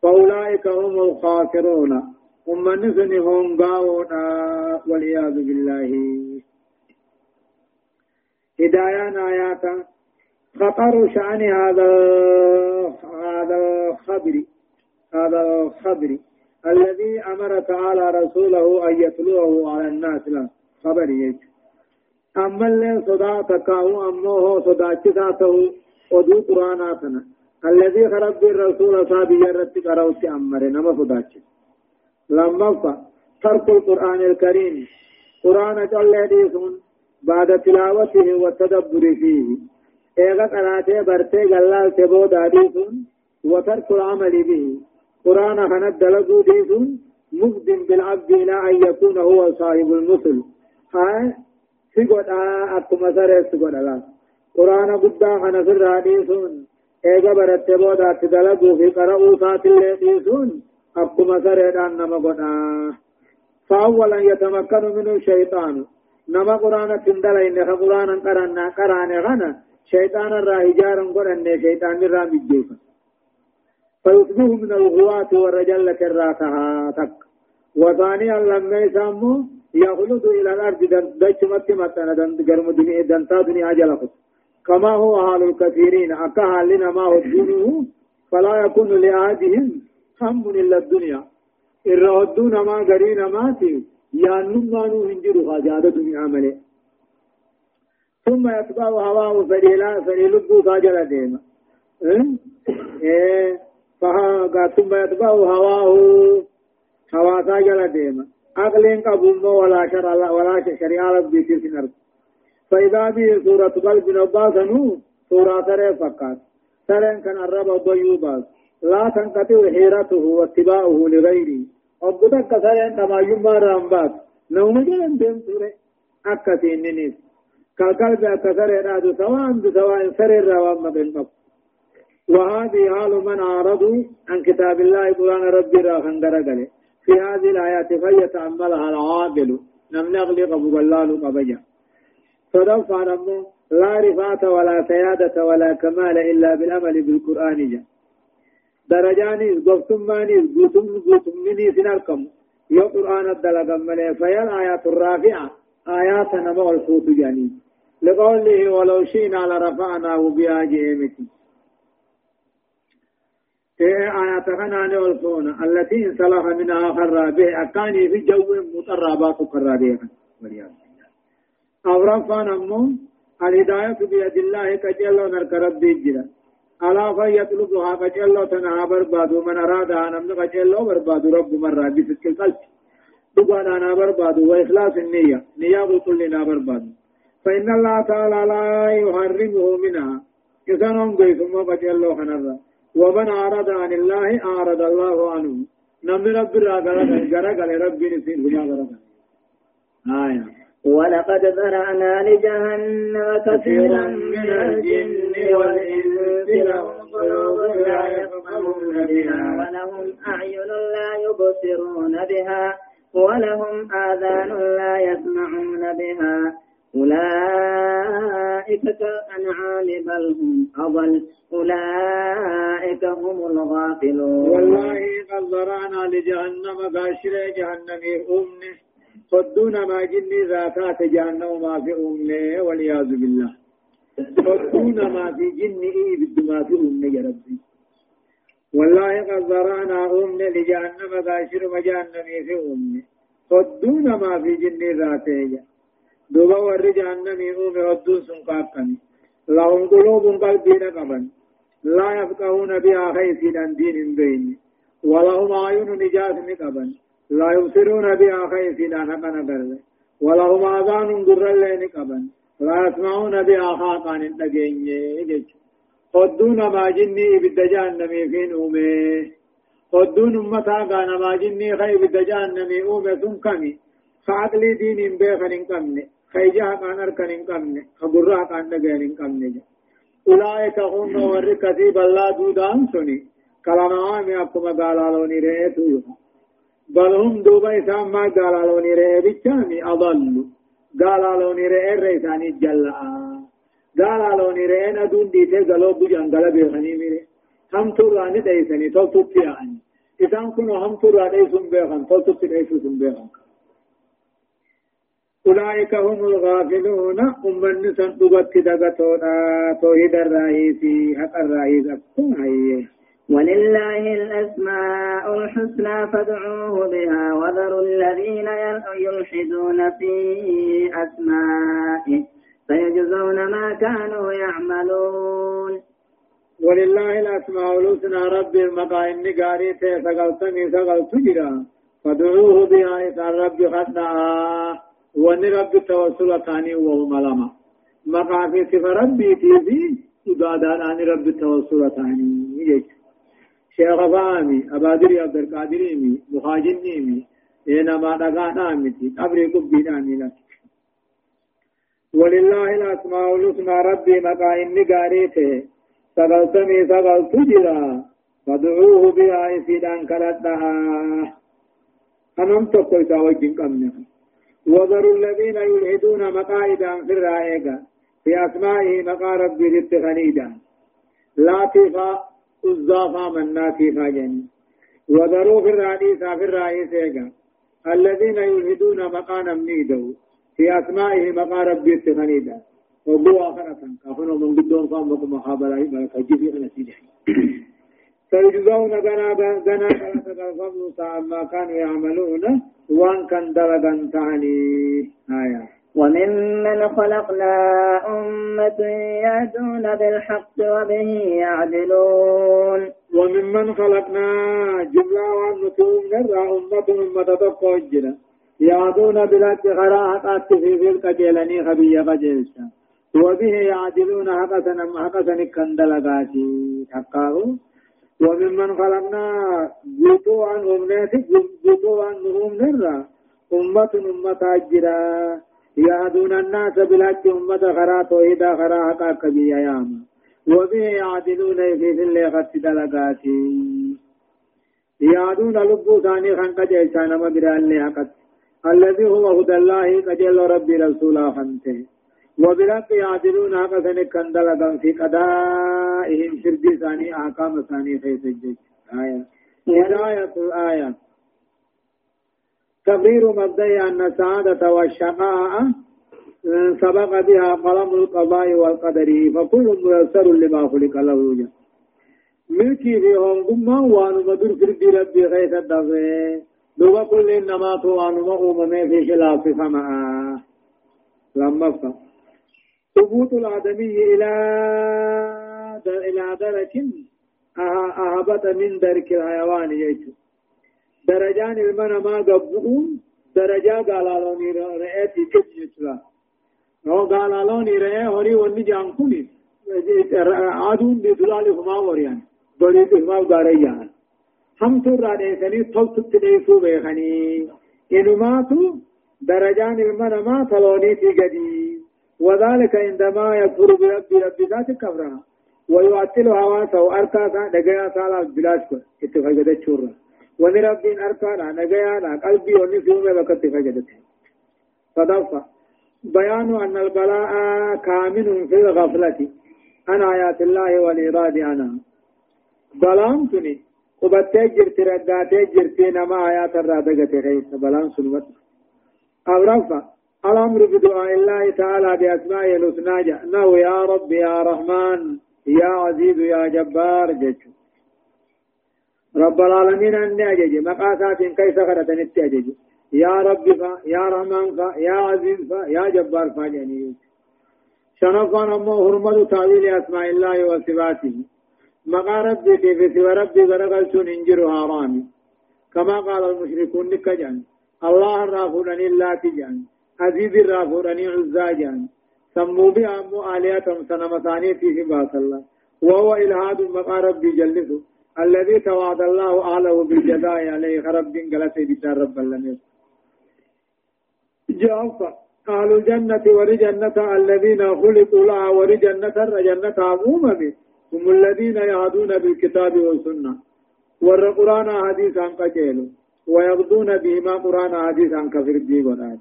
فأولئك هم الخاسرون هم نسن هم قاونا والعياذ بالله هدايا آيات خطر شأن هذا هذا الخبر هذا الخبر الذي أمر تعالى رسوله أن يتلوه على الناس لا خبر يجب أما صدا تكاو أمه صدا كتاته ودو قرآناتنا الذي خرب الرسول صابي يرد قروت أمر نما فداتش لما ترك القرآن الكريم قرآن جل حديثون بعد تلاوته والتدبر فيه إيغا قراته برته جلال تبود حديثون وترك العمل به قرآن خند دلقوا ديسون مقدم بالعبد إلى أن يكون هو صاحب المثل سر سيقول الله قرآن قدا خنا في الراديسون إيجا برت بودا تدلقوا في قرأوا سات اللي ديسون أكما سر أن نما قد فأولا يتمكن منه الشيطان نما قرآن تندل إنها قرآن قرآن قرآن غنى شيطان الراهجار قرآن شيطان الرامي جيفا فيصبح من الغواة والرجل كراكها تك وثانيا لما يسمو يخلد إلى الأرض دج متمتنا دنت دنيا دنتا دنيا جلخت كما هو حال الكثيرين أكا لنا ما هو دونه فلا يكون لأحدهم هم إلا الدنيا. الرهدون ما قرين ماتي يانم ما نو هنجر خاجادة دنيا ملي ثم يتبع هواه فريلا فريلبو خاجل ديما إيه. فها ثم يتبع هواه هوا جل ديما أقلين قبوم ولا شرع ولا شريعة ربي في الأرض فإذا به سورة قلب نباس نو سورة سرى فقط. سرى كان الرب ضيوبا لا تنقطع حيرته واتباعه لغيره. أبدا كسرى كما يما رامبات نوم جلن دين سورة. أكتين نيس كالقلب أكسرى نادو سواء بسواء سرى الروام بالنفس وهذه حال من أعرضوا عن كتاب الله قرآن ربي راخن درقله في هذه الآيات فليتأملها العاقل. نم نغلق أبو بلال قبجا فدوف نمو لا رفعة ولا سيادة ولا كمال إلا بالأمل بالقرآن جا. درجاني قفتم ماني قوتم قوتم مني سنالكم يو قرآن الدلق ملي فيا الآيات الرافعة. آيات نمو الفوت جاني. لقوله ولو شئنا لرفعناه بها جهمتي آيات خنان والفون التي انسلخ منها خرابه أكاني في جو مطربات خرابه أو رفعن أمو الهداية بيد الله كجلو نرك ربي جرا ألا فيطلبها كجلو تنها بربادو من أراد أن أمن كجلو بربادو رب مرة بسك القلب دبان أنا بربادو وإخلاص النية. نية كلنا بربادو. فإن الله تعالى لا يحرمه منها. إذا ننقل ثم كجلو خنرا. ومن أعرض عن الله أعرض الله عنه. نم رب غرق ربي نسين هما غرق آية. ولقد ذرأنا لجهنم كثيرا من الجن والإنس لهم قلوب لا يفقهون بها. ولهم أعين لا يبصرون بها. ولهم آذان لا يسمعون بها. أولئك كالأنعام بل هم أضل. أولئك هم الغافلون. والله قد ذرعنا لجهنم باشر جهنم أمنه صدونا ما جني ذاتات جهنم ما في أمنه والعياذ بالله. صدونا ما في جني بد ما في أمنه يا ربي. والله قد ذرعنا أمنه لجهنم باشر جهنم في أمنه صدونا ما في جني ذاته دوبا ور جهنم يوم ودون سن قاقني لهم قلوب قلبين قبن لا يفقهون بها خيسا دين بين ولهم أعين نجاس قبن لا يبصرون بها خيسا حقا قرد ولهم آذان قرلين قبن لا يسمعون بها خاقا نتقين قدون ما جني بالدجان فين أمه قدون أمتا قانا ما جني أمه ثم كمي فعقلي دين بيخن خيجا كان أركن إن كمن خبرا كان نجين إن كمن أولئك هم ور كذب الله دودان سني كلام عام أكما قال لوني رأيتو بل هم دوبا إسام ما قال لوني رأي بيتامي أضل قال لوني رأي ريساني جلا قال لوني رأي ندون ديته قالوا بجان قال بيخني ميري هم تراني ديسني تلتو تياني إسان كنو هم تراني ديسن بيخن تلتو تيسن بيخن أولئك هم الغافلون. أمن سنتبت دقتونا توحيد الرئيسي حق الرئيس أكون ولله الأسماء الحسنى فادعوه بها. وذروا الذين يلحدون في أسمائه. سيجزون ما كانوا يعملون. ولله الأسماء الحسنى. رب المقاين نقاري تيسقلتني سقلت جرا فادعوه بها. إذا رب خدنا وان رب التوسل ثاني وهو ملما مقافي صفة ربي تيزي سدادان عن رب التوسل ثاني يجي شيخ فامي أبادري عبد القادري مي مخاجني مي إنما دقا نامتي قبري قبي نامي لك ولله الأسماء الحسنى ربي مقا إني قاريته سقلتمي سقلت جرا فادعوه بها كرتها أنم تقوي تاوجين قمنا وذروا الذين يلحدون مقاعدا في الرائقة في أسمائه مقا ربي للتخنيدا لا تفا الزافا من ناتفا جني وذروا في الرئيس في الرئيس الذين يلحدون مقانا ميدو في أسمائه مقا ربي التخنيدا وقوا آخرة. كافنوا من قدون محابلة ملك الجزء من السجح سيجزون غنا غنا الفضل ما كانوا يعملون وان كان دلغا تعني آية. وممن خلقنا أمة يهدون بالحق وبه يعدلون. وممن خلقنا جملة ونتوم نرى أمة أمة تقوجنا يهدون بالحق خراء في في القجلني خبية قجلتا وبه يعدلون حقسنا حقسنا كندلغاتي حقاه وممن خلقنا جوتو عن أمنات نهم نرى. أمة أمة أجرا. يهدون الناس بالحق أمة خرا توحيدا خرا حقا كبيا ياما وبه يعدلون في اللي خط دلقاتي يهدون لبو ثاني خنق جيشان ما بران لحقت الذي هو هدى الله قجل ربي رسولا خنته وبالحق يعدلون حق سنك كندلقا في قضائهم شرد ثاني أحكام ثاني خيس الجيش. آية. هداية الآية تقرير مبدأ أن السعادة والشقاء سبق بها قلم القضاء والقدر فكل ميسر لما خلق له ملكي في هونغما وانو مدر في ربي غيث الدغي دوبا كل إنما تو وانو مغوم في خلاف فما. لما فهم. ثبوت الآدمي إلى إلى درك أهبط من درك الحيوان يجو. درجان المنا ما قبؤون درجة قالالوني رأيتي كيف يجلا نو قالالوني رأي هوري وني جانكوني عادون بدلال هما وريان. بريد هما غاريان هم ترى نسني توت تنيسو بيخني. إنما تو درجان المنا ما تلوني في قديم. وذلك عندما يكفر بربي ربي ذات كفرها ويعطل حواسه أركاسا دقيا سالا بلاش كو اتفاقدت شورا. وني ربي أركانا نقيا قلبي وني سيوم بك اتفاقدت صدفة. بيان أن البلاء كامن في الغفلة. عن آيات الله والإراد عنها بلان تني. قبتي جرتي رقاتي جرتي نما آيات الرادقة خيس بلان سنوات. أو رفع. الأمر بدعاء الله تعالى بأسمائه الحسنى أنه يا رب يا رحمن يا عزيز يا جبار جج رب العالمين أني أجج مقاسات كيف خرت أجج يا رب فا يا رحمن فا يا عزيز فا يا جبار فا جنيه شنفا أمو هرمد تعويل أسماء الله وصفاته. مقا ربي في سوى ربي غرقلتون انجر هارامي كما قال المشركون نكجان. الله الرافون الله تجان. عزيز الرافوراني عزاجان سموا بها أمو آلهتهم سنمثاني فيه باس الله. وهو إلهاد مقا ربي جلسه. الذي توعد الله أعلى بالجزاء عليه رب قلته بشار رب اللمير جاء أهل الجنة ولجنة الذين خلقوا لها ولجنة الجنة عموما هم الذين يهدون بالكتاب والسنة. والقرآن حديثا قجيل ويغضون بهما قرآن حديثا كفر جيبونات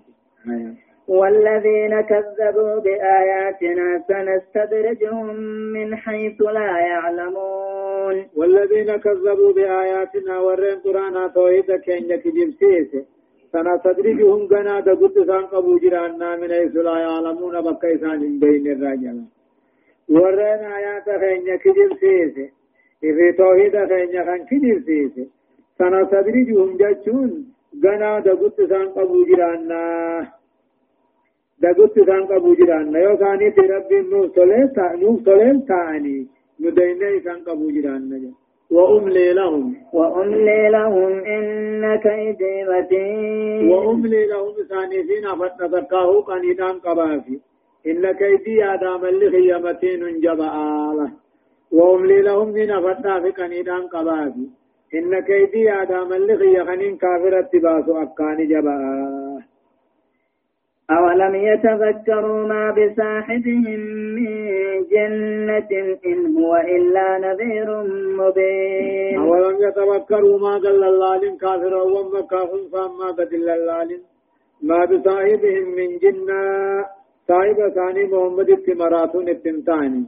والذين كذبوا بآياتنا سنستدرجهم من حيث لا يعلمون. والذين كذبوا بآياتنا ورين قرآن توحيد كين يكجب سيسي سنستدرجهم قنا دقود سان قبو جرانا من حيث لا يعلمون بكي سان بين الرجل. ورين آيات كين يكجب سيسي إذا توحيد كين يكجب سيسي سنستدرجهم جاتشون. غنا دغت سان قبو جرانا دغت سان قبو جرانا يو ثاني ربي نو سولتا نو سولن ثاني ندينا سان قبو جرانا وأملي لهم وأملي لهم إن كيدي متين وأملي لهم ثاني فينا فتذكاه قنيدان قبافي إن كيدي آدام اللي هي متين جبآله وأملي لهم من فتنا في قنيدان قبابي إن كيدي آدم اللي خيخنين كافر اتباس أكاني جبا. أولم يتذكروا ما بصاحبهم من جنة إن هو إلا نذير مبين. أولم يتذكروا ما قال الله كافر وما كافر فما قتل الله ما بصاحبهم من جنة. صاحب ثاني محمد التمراتون التمتاني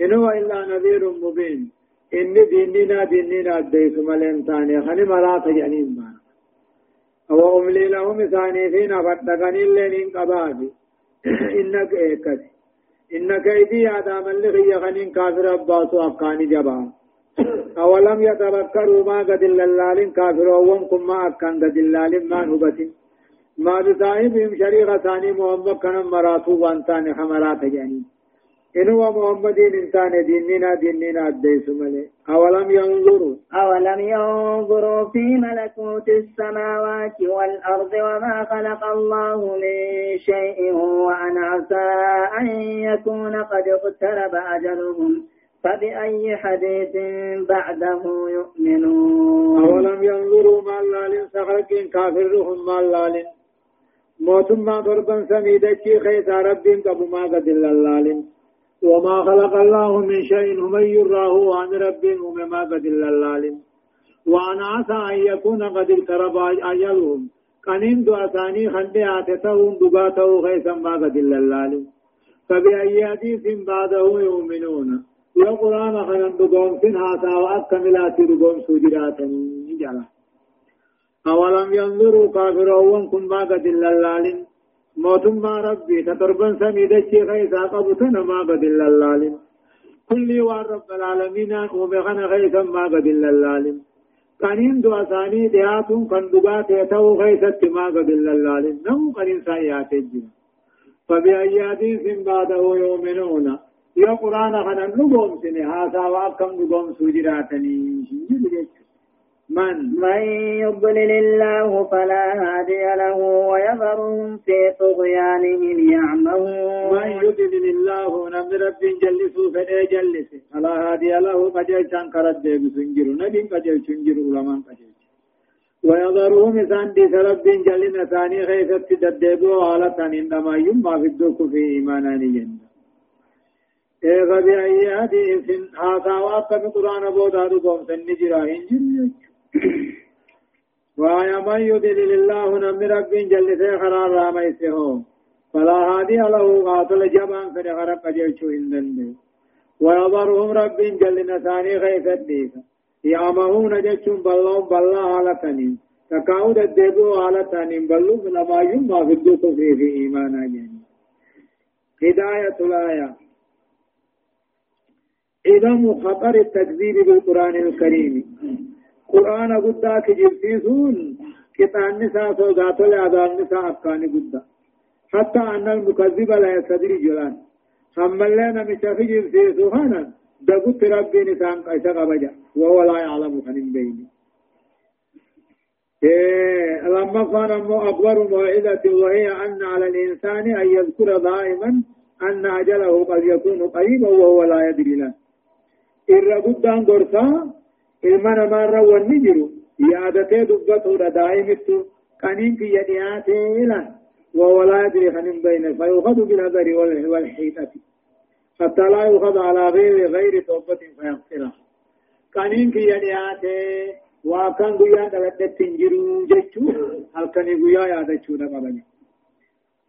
إن هو إلا نذير مبين. إن ديننا ديننا أديس ملين ثاني. خني ملاك جنين ما. أو أملي لهم ثاني فينا فتقني اللين قبابي. إنك إيكت. إنك إيدي آدم اللي غي خنين كافر أباس أبقاني جبا. أولم يتذكروا ما قد اللالين كافر وهم ما أكان قد اللالين ما نبتين. ما بصاحبهم شريعة ثاني محمد كان مراتو وانتاني حمرات جانين إنه محمد إنسان ديننا ديننا أديس ملي أولم ينظروا أولم ينظروا في ملكوت السماوات والأرض وما خلق الله من شيء وأن عسى أن يكون قد اقترب أجلهم فبأي حديث بعده يؤمنون أولم ينظروا ما اللالين سخلقين كافرهم ما اللالين موتم ما ضربا سميدتي خيس ربهم قبو ما قد اللالين وما خلق الله من شيء هم يراه عن ربهم ما قد اللالين وأن عسى أن يكون قد اقترب أجلهم. قنين دو أثاني خندي آتتهم دباته خيسا ما قد اللالين فبأي حديث بعده يؤمنون. يا قرآن خنن دقوم سنها ساوى أكملات دقوم سجراتني جلا. أولم ينظروا كافرون كن ما قد اللالين موتم ما ربي تتربن سميدتي خيسا قبتنا ما قد اللالين كل وان رب العالمين ومغن خيسا ما قد اللالين قنين دو أساني دياتون كن دقات يتو خيسا ما قد اللالين نمو قنين سايات الجنة فبأي حديث بعده يؤمنون؟ يا قرآن خنا نقوم سني هذا وأكم نقوم سجراتني من من يضلل الله فلا هادي له ويذرهم في طغيانهم يعمهون. من يضلل الله نم رب جلس فدي جلس فلا هادي له قجل شنكرت دي بسنجر نبي قجل شنجر علماء قجل ويضرهم سان دي رب جلنا ثاني خيثت تدبو على ثاني ما يما في الدوك في إيماناني جنة إيه فبأي حديث؟ هذا وأكم قرآن بودا دوم سنجرا. إنجر ويا من يدلل الله نم رب جل خرار راميسه. فلا هادي له قاتل جبان فد غرق جيشو هندن ويضرهم رب جل نثاني غيث الديك. يعمهون جيشون بلهم بلا حالتنين تكاود الدبو حالتنين بلو لما يما في الدوك في, في إيمانا جن هداية الآية. إذا خطر التكذيب بالقرآن الكريم. قرآن قد كجبسيسون كتان نساء صوغات العذاب نساء أفكان قد حتى أن المكذب لا يستدري جلان هم لنا مشافي جبسيسو هانا دقت ربي نسان قيسا قبجا وهو لا يعلم خنين بيني إيه لما كان أكبر موعدة وهي أن على الإنسان أن يذكر دائما أن أجله قد يكون قريبا وهو لا يدري له إن قدام قرصا ilma namarra wanni jiru. Yaadatee dubbatuudha daa'imitu qaniin kiyya dhiyaatee ilan ولا يدري خن بين فيؤخذ بالنظر والحيطة حتى لا يؤخذ على غير غير توبة فيغفرها قانين كي يدعاته وكان قيا دلت تنجرو جيشو هل كان قيا يادشو نقبني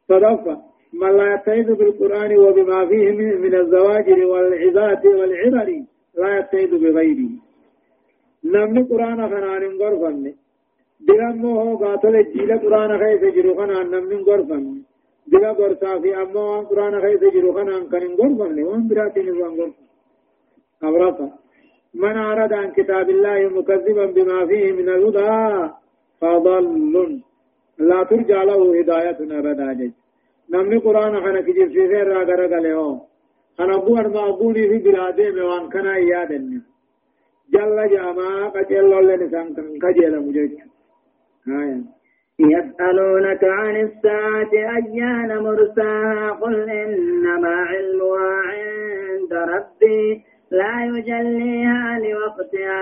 صدفة من لا يتعيذ بالقرآن وبما فيه من الزواجر والعظات والعبر لا يتعيذ بغيره نمني قرآن خنان غرفن دلمو هو قاتل جيل قرآن خيس جرو خنان نمني غرفن دلا غرسا في أمو وان قرآن خيس جرو خنان كن غرفن وان براتين وان غرفن أبرافا من أراد عن كتاب الله مكذبا بما فيه من الهدى فضل لا ترجع له هدايتنا رداجج نمني قرآن خنا كجيب في غير راغر غليو خنا أبو أرما أبوني في بلادي وان كنا إيادني جل جاما قجل لنسان كجل مجيج آية يسألونك عن الساعة أيان مرساها قل إنما علمها عند ربي لا يجليها لوقتها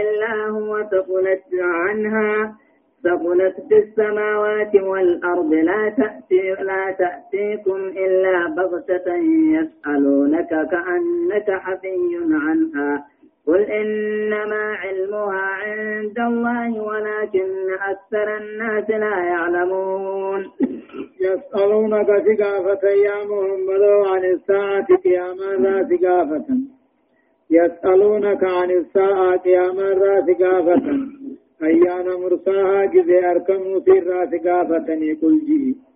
إلا هو ثقلت عنها ثقلت في السماوات والأرض لا تأتي لا تأتيكم إلا بغتة يسألونك كأنك حفي عنها قل إنما علمها عند الله ولكن أكثر الناس لا يعلمون. يسألونك ثقافة يا محمد عن الساعة قياما ذا ثقافة يسألونك عن الساعة قياما ذا ثقافة أيان مرساها جزي أركم سيرا ثقافة قل جي.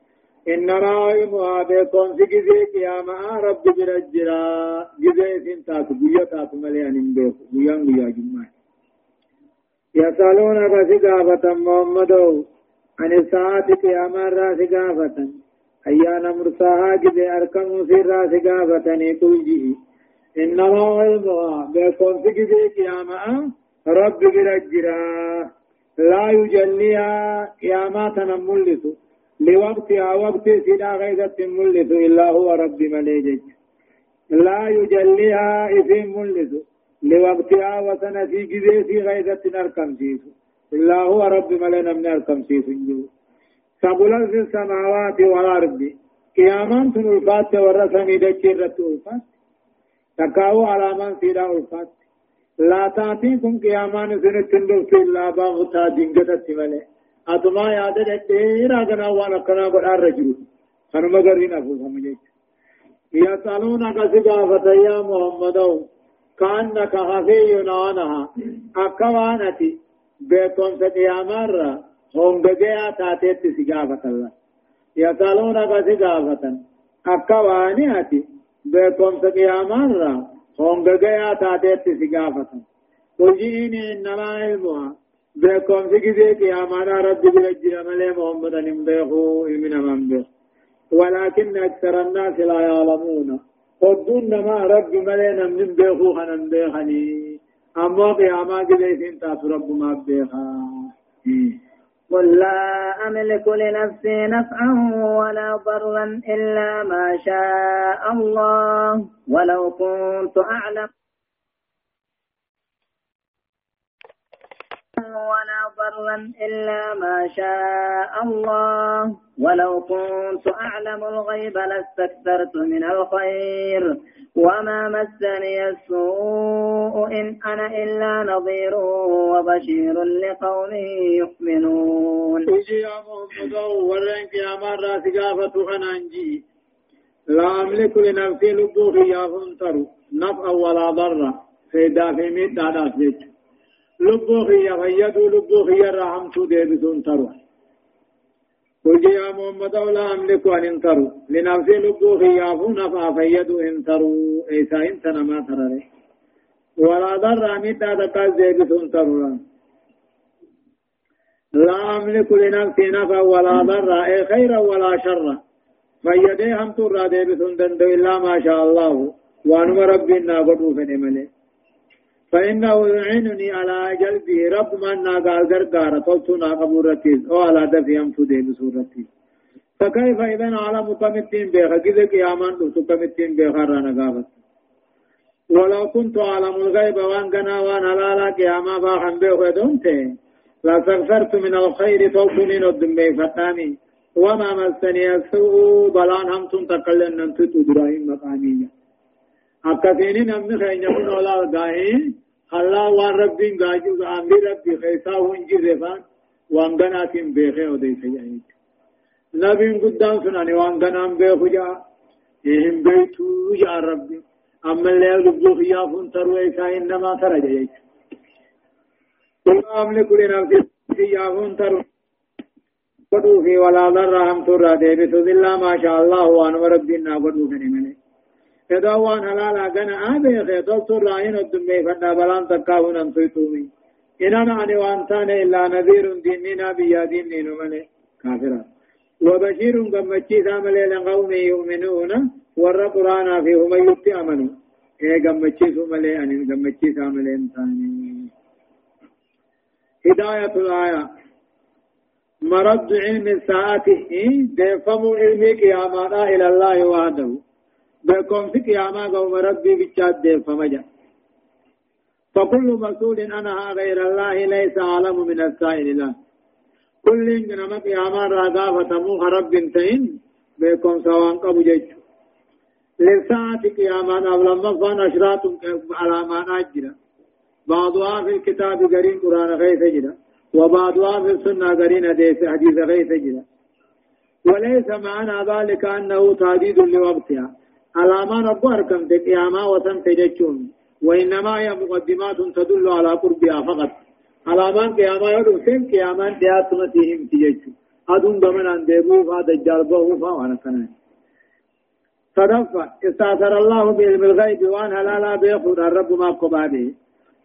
إن رائمها بكم في جزي قياما رب برجرا جزي سنتاك بيا تاك مليان بيخ بيان بيا جمع يسألونك ثقافة محمد. عن الساعة قياما را ثقافة أيان مرساها جزي أركم سيرا ثقافة قل جي. إنما علمها بكم في جزي قياما رب برجرا لا يجليها قيامات ملس لوقتها وقت سيدا غيثة ملس إلا هو رب مليجج لا يجليها إثم ملس لوقتها وسنة في جزي في غيثة نركم سيسو إلا هو رب ملينا من نركم سيسو سبلا في السماوات والأرض قيامان تنulفات ورسمي دجي رت ألفات. تكاو على من سيدا ألفات. لا تاتيكم قيامان سنة تندوك إلا باغتا دنجتت ملي أتما يادة ديرا غنا وانا كنا قد الرجل خنو مغرين أفو سمجيك يسألونك سقافة يا محمد كأنك خفي عنها أكوانتي بكم سقيامار هم بجيا تاتيت سقافة الله يسألونك سقافة أكوانتي بكم سقيامار هونغغيا تاتيت سقافة قل جئيني إنما علمها بكم في كذي قيامنا رب بلجنا ملي محمد نمبيخو إمنا من بيخ ولكن أكثر الناس لا يعلمون. قدون ما رب ملي نمن بيخو خنن بيخني أما قياما كذي سنتاس رب ما بيخا قل لا أملك لنفسي نفعا ولا ضرا إلا ما شاء الله. ولو كنت أعلم ولا ضرا إلا ما شاء الله. ولو كنت أعلم الغيب لاستكثرت من الخير. وما مسني السوء إن أنا إلا نظير وبشير لقوم يؤمنون. يا محمد يا مرة ثقافة لا أملك لنفسي لبوخي يا فنتر. نفع ولا ضر في دافع ميت دادا لبوخي يا فيدو لبوخي يا رحمتو ديبسون تروح قل يا محمد لا أملك أن انتروا. لنفسي لبو خيافو نفع فيدو انتروا. إيسا انتنا ما ترى ولا ضر أميتا تقال زيبس انتروا لا أملك لنفسي نفع ولا ضر أي خيرا ولا شرا فيدي هم ترى ديبس انتروا إلا ما شاء الله. وانما ربنا قدوا فنمله فإنه يعينني على جلبه رب من ناقال غرغارة طلتنا قبورتي أو على دفي أمتدي بسورتي فكيف إذا أعلم كمتين بيخا؟ كذا قيامان دفتو كمتين بيخا؟ رانا قابت. ولو كنت أعلم الغيب وان قنا وان هلالا قياما باخن بيخا دونتي لأستغفرت من الخير توكني ندم فتامي. وما مسني السوء بلان هم تنتقلن ننتو إبراهيم مقامية. أكثيني نمني خيني من ولا داهين. الله وان ربي غاجو أمر ربي خيسا ونجي رفان وان غناتين بيخه ودي سيئين نبي قدام سناني وان غنام بيخو جا. إهم بيتو يا ربي أما اللي يلبو خيافون تروي ساين نما ترجع يجي قل أملك لنفسي خيافون تروي قدو في ولا ضر هم ترى دي الله ما شاء الله وان ربنا قدو في نمني كذا وان حلالا غنا آبه خيطل ترائن الدمي فنا بلان تكاهن انتويتومي إن أنا عني وان تان إلا نذير ديننا بيا ديني نمني كافرا وبشير قمتشي ثاملي لقوم يؤمنون ور قرانا في هم يبتي أمنوا إيه قمتشي ثاملي أن قمتشي ثاملي انتاني هداية الآية مرد علم الساعة إيه دفم علمي قيامنا إلى الله وحده بكم في قياما قوم ربي بچات دے فمجا فكل مسؤول عنها غير الله ليس أعلم من السائل له كل إنما قياما راقافة موخ رب تين بكم سوان قبو جيج للساعة قياما أولما فان أشراط على ما أجرا بعضها في الكتاب قرين قرآن غيث جرا وبعضها في السنة قرين حديث غيث جرا وليس معنى ذلك أنه تعديد لوقتها على ما رب أركم قياما وسن تججون وإنما هي مقدمات تدل على قربها فقط. على ما قياما يدو سن قياما دياتمتهم تججو أدون بمن أن ديبو فادجال بوه فوانا كنان صدفة استأثر الله بعلم الغيب وان هلالا بيخود الرب ما قباده.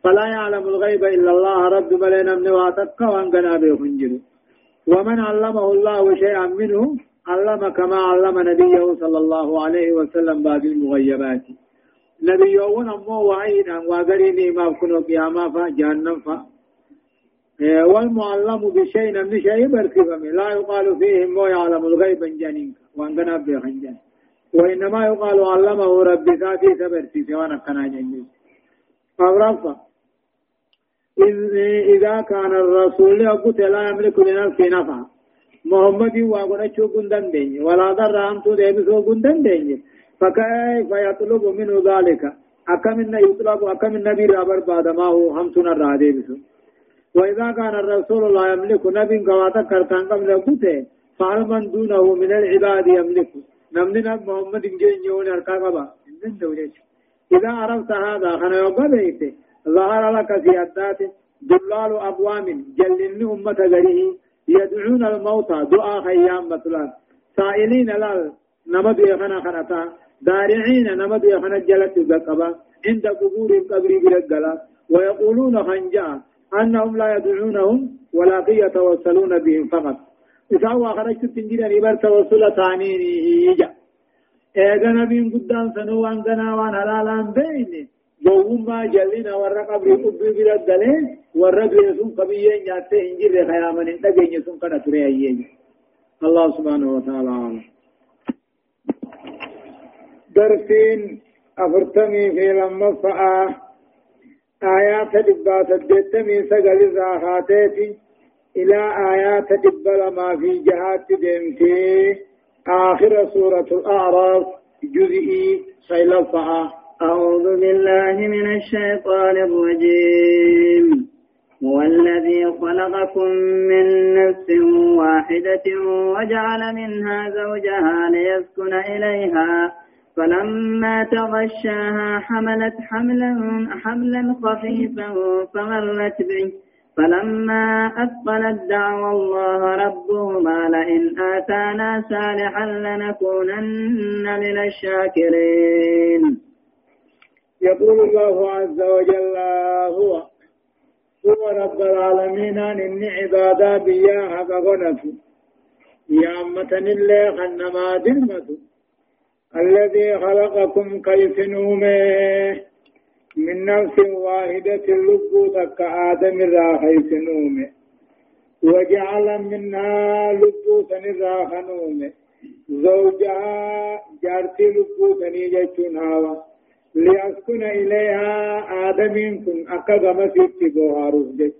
فلا يعلم الغيب إلا الله رب ملينا من واتك وان قنا بيخنجر ومن علمه الله شيئا منه علم كما علم نبيه صلى الله عليه وسلم باب المغيبات. نبيون أمو وعيدا وغريني ما كنوا قياما فا جهنم فا. إيه، والمعلم بشيء من شيء بركبه لا يقال فيه مو يعلم الغيب جنين وانغنا بخنجان وإنما يقال علمه ربي ذاتي سبرتي سوانا كنا جنين. أغرفة إذا كان الرسول يقول لا يملك لنفسه نفعا محمد واغنا شو غندن دين ولا ضر أنتو ديبسو غندن دين فكيف يطلب منه ذلك أكم إن يطلب أكم النبي رابر بعد ما هو هم سنة رادي بسو وإذا كان الرسول لا يملك نبي قواتا كرتان قبل قوته فعل من دونه من العباد يملك نمنا محمد جين يون أركابا إذا عرفت هذا خنا يوبا ظهر لك سيادات دلال أقوام جلن أمة يدعون الموتى دعاء خيام مثلا. سائلين لال نمد يخنا خنتا دارعين نمد يخنا جلت بقبا عند قبور قبري برقلا ويقولون خنجا. أنهم لا يدعونهم ولكن يتوسلون بهم فقط. إذا هو خرجت تنجينا نبر توسل ثانيني إيجا إيجا نبين قدام سنو وانقنا وان حلالان جوما جلنا ورا قبر قبر برقلا ورا بيسون جاتي انجير خيامن انتقين يسون قد تريه الله سبحانه وتعالى درسين أفرتمي في لما فآ آيات دبا سدتمي سقل الزاخاتيتي إلى آيات دبا لما في جهات دمتي آخر سورة الأعراف جزئي سيل فآ أعوذ بالله من الشيطان الرجيم. هو الذي خلقكم من نفس واحدة وجعل منها زوجها ليسكن إليها. فلما تغشاها حملت حملا حملا خفيفا فمرت به. فلما أثقلت دعوى الله ربهما لئن آتانا صالحا لنكونن من الشاكرين. يقول الله عز وجل هو هو رب العالمين إن عبادا بياها فغنفوا يا أمة الله خنما دلمته الذي خلقكم كيف نومه؟ من نفس واحدة لب تك آدم را كيف نومه. وجعل منها لب سنرا خنومه. زوجها جارتي لب سنيجة هوا ليسكن إليها آدم كن أكغم ست بوهاروف جج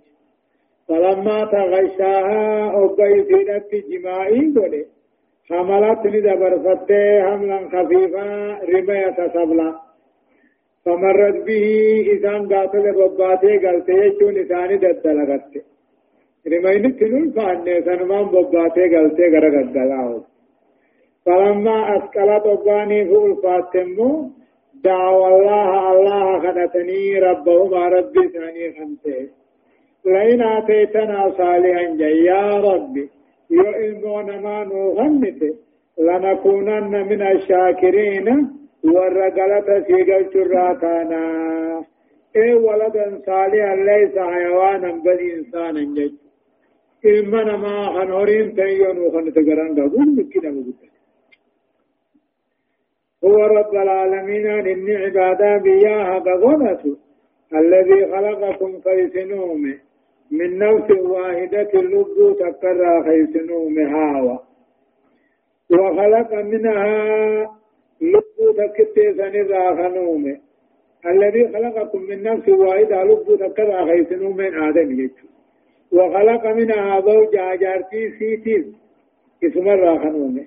فلما تغشاها أبيت جماعي قده حملت ندبر فتة حملا خفيفا رمية سبلا فمرت به إسان قاتل بباتي قلت يجون إساني ددلغت رمين تنون فاني سنمان بباتي قلت غرغت دلاو فلما أسكلت أباني فول فاتمو دعوا الله الله خدتني ربهما ربي ثاني خمسة. لئن آتيتنا صالحا يا ربي إلمون ما نغمت لنكونن من الشاكرين. والرقلة سيقل شراتانا إيه ولدا صالحا ليس حيوانا بل إنسانا جج إلمنا ما خنورين تيون وخنتقران قبول كده بقول هو رب العالمين إن عبادا بياها بغنته الذي خلقكم فيسنومه من نفس واحدة اللب تكرى خيسنو مهاوى وخلق منها لب تكتي سنرى خنوم الذي خلقكم من نفس واحدة لبو تكرا خيسنو من آدم يجو. وخلق منها زوجها جارتي سيتيز. اسم الراخنون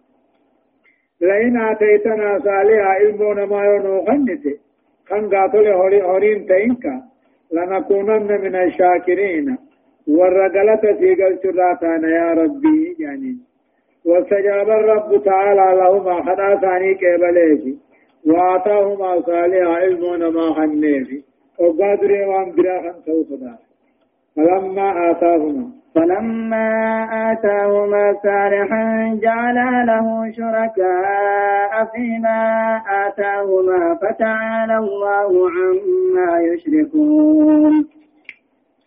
لئن آتيتنا صالحا علمنا ما ينو خنتي خن قاتل هوري هورين تينكا لنكونن من الشاكرين ورقلت في قلت يا ربي يعني واستجاب الرب تعالى لهما خنا ثاني كيبليسي وآتاهما صالحا علمنا ما خنيفي وقادر وان براخا سوفنا فلما آتاهما فلما آتاهما صالحا جعل له شركاء فيما آتاهما فتعالى الله عما يشركون.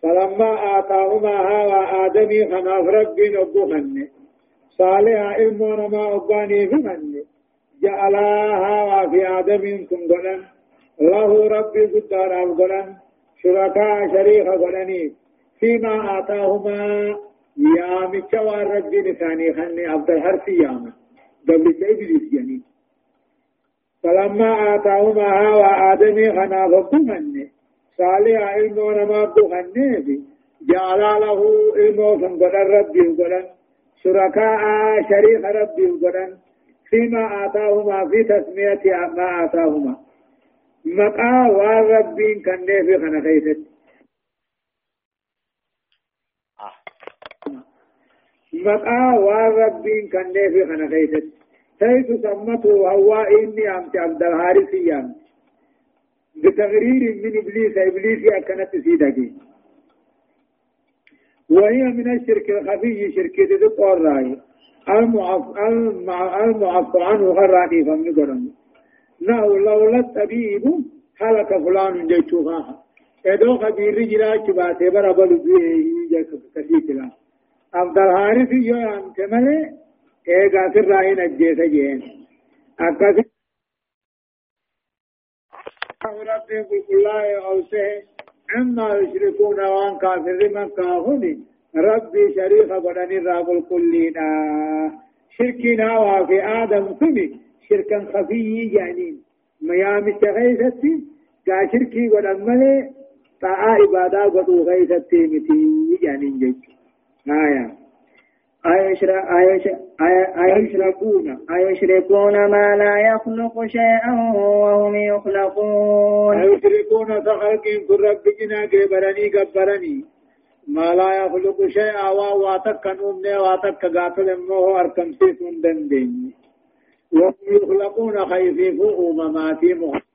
فلما آتاهما هوا آدمي خناف ربي نبوهن صالحا علمنا ما أباني فمن جعلها في آدم كن الله ربي قدار أفضلا شركاء شريك قلني فيما آتاهما يا مكوار ربي لساني خني أفضل حرف ياما قبل إبليس يعني. فلما آتاهما هوا آدمي خنا فبهن صالح علم ونما بهن في جعل له علم فنقل ربي قلن شركاء شريك ربي قلن فيما آتاهما في تسمية ما آتاهما. مقا والربين كان في خنا خيست مقا والربين كان في خنا خيست حيث سمته هو إني أمت عبد الحارث يام بتغرير من إبليس إبليس أكنت سيدك وهي من الشرك الخفي شرك ذي القرآن المعفو عنه غراني فمن قرن نهو لولا الطبيب هلك فلان جيتوها ادو خبير جلا چباتے بر ابل دوی کسی کلا عبد الحارث یو ام کمله اے غافر راہی نجے سجین اکاس رب الله اوسه عما يشركون وان كافر من كافر ربي شريك بدني رب الكلين شركنا وفي آدم كني شركا خفي يعني ميام التغيثتي قا شركي ودمالي طاعة عبادة قدو غيثتي متي يعني جيك آية أيشركون أيشركون ما لا يخلق شيئا وهم يخلقون أيشركون فخلق كن ربكنا كبرني كبرني ما لا يخلق شيئا واتك نومني واتك قاتل مو أركم سيسون دندين وهم يخلقون خيفيفو أمماتي مخلق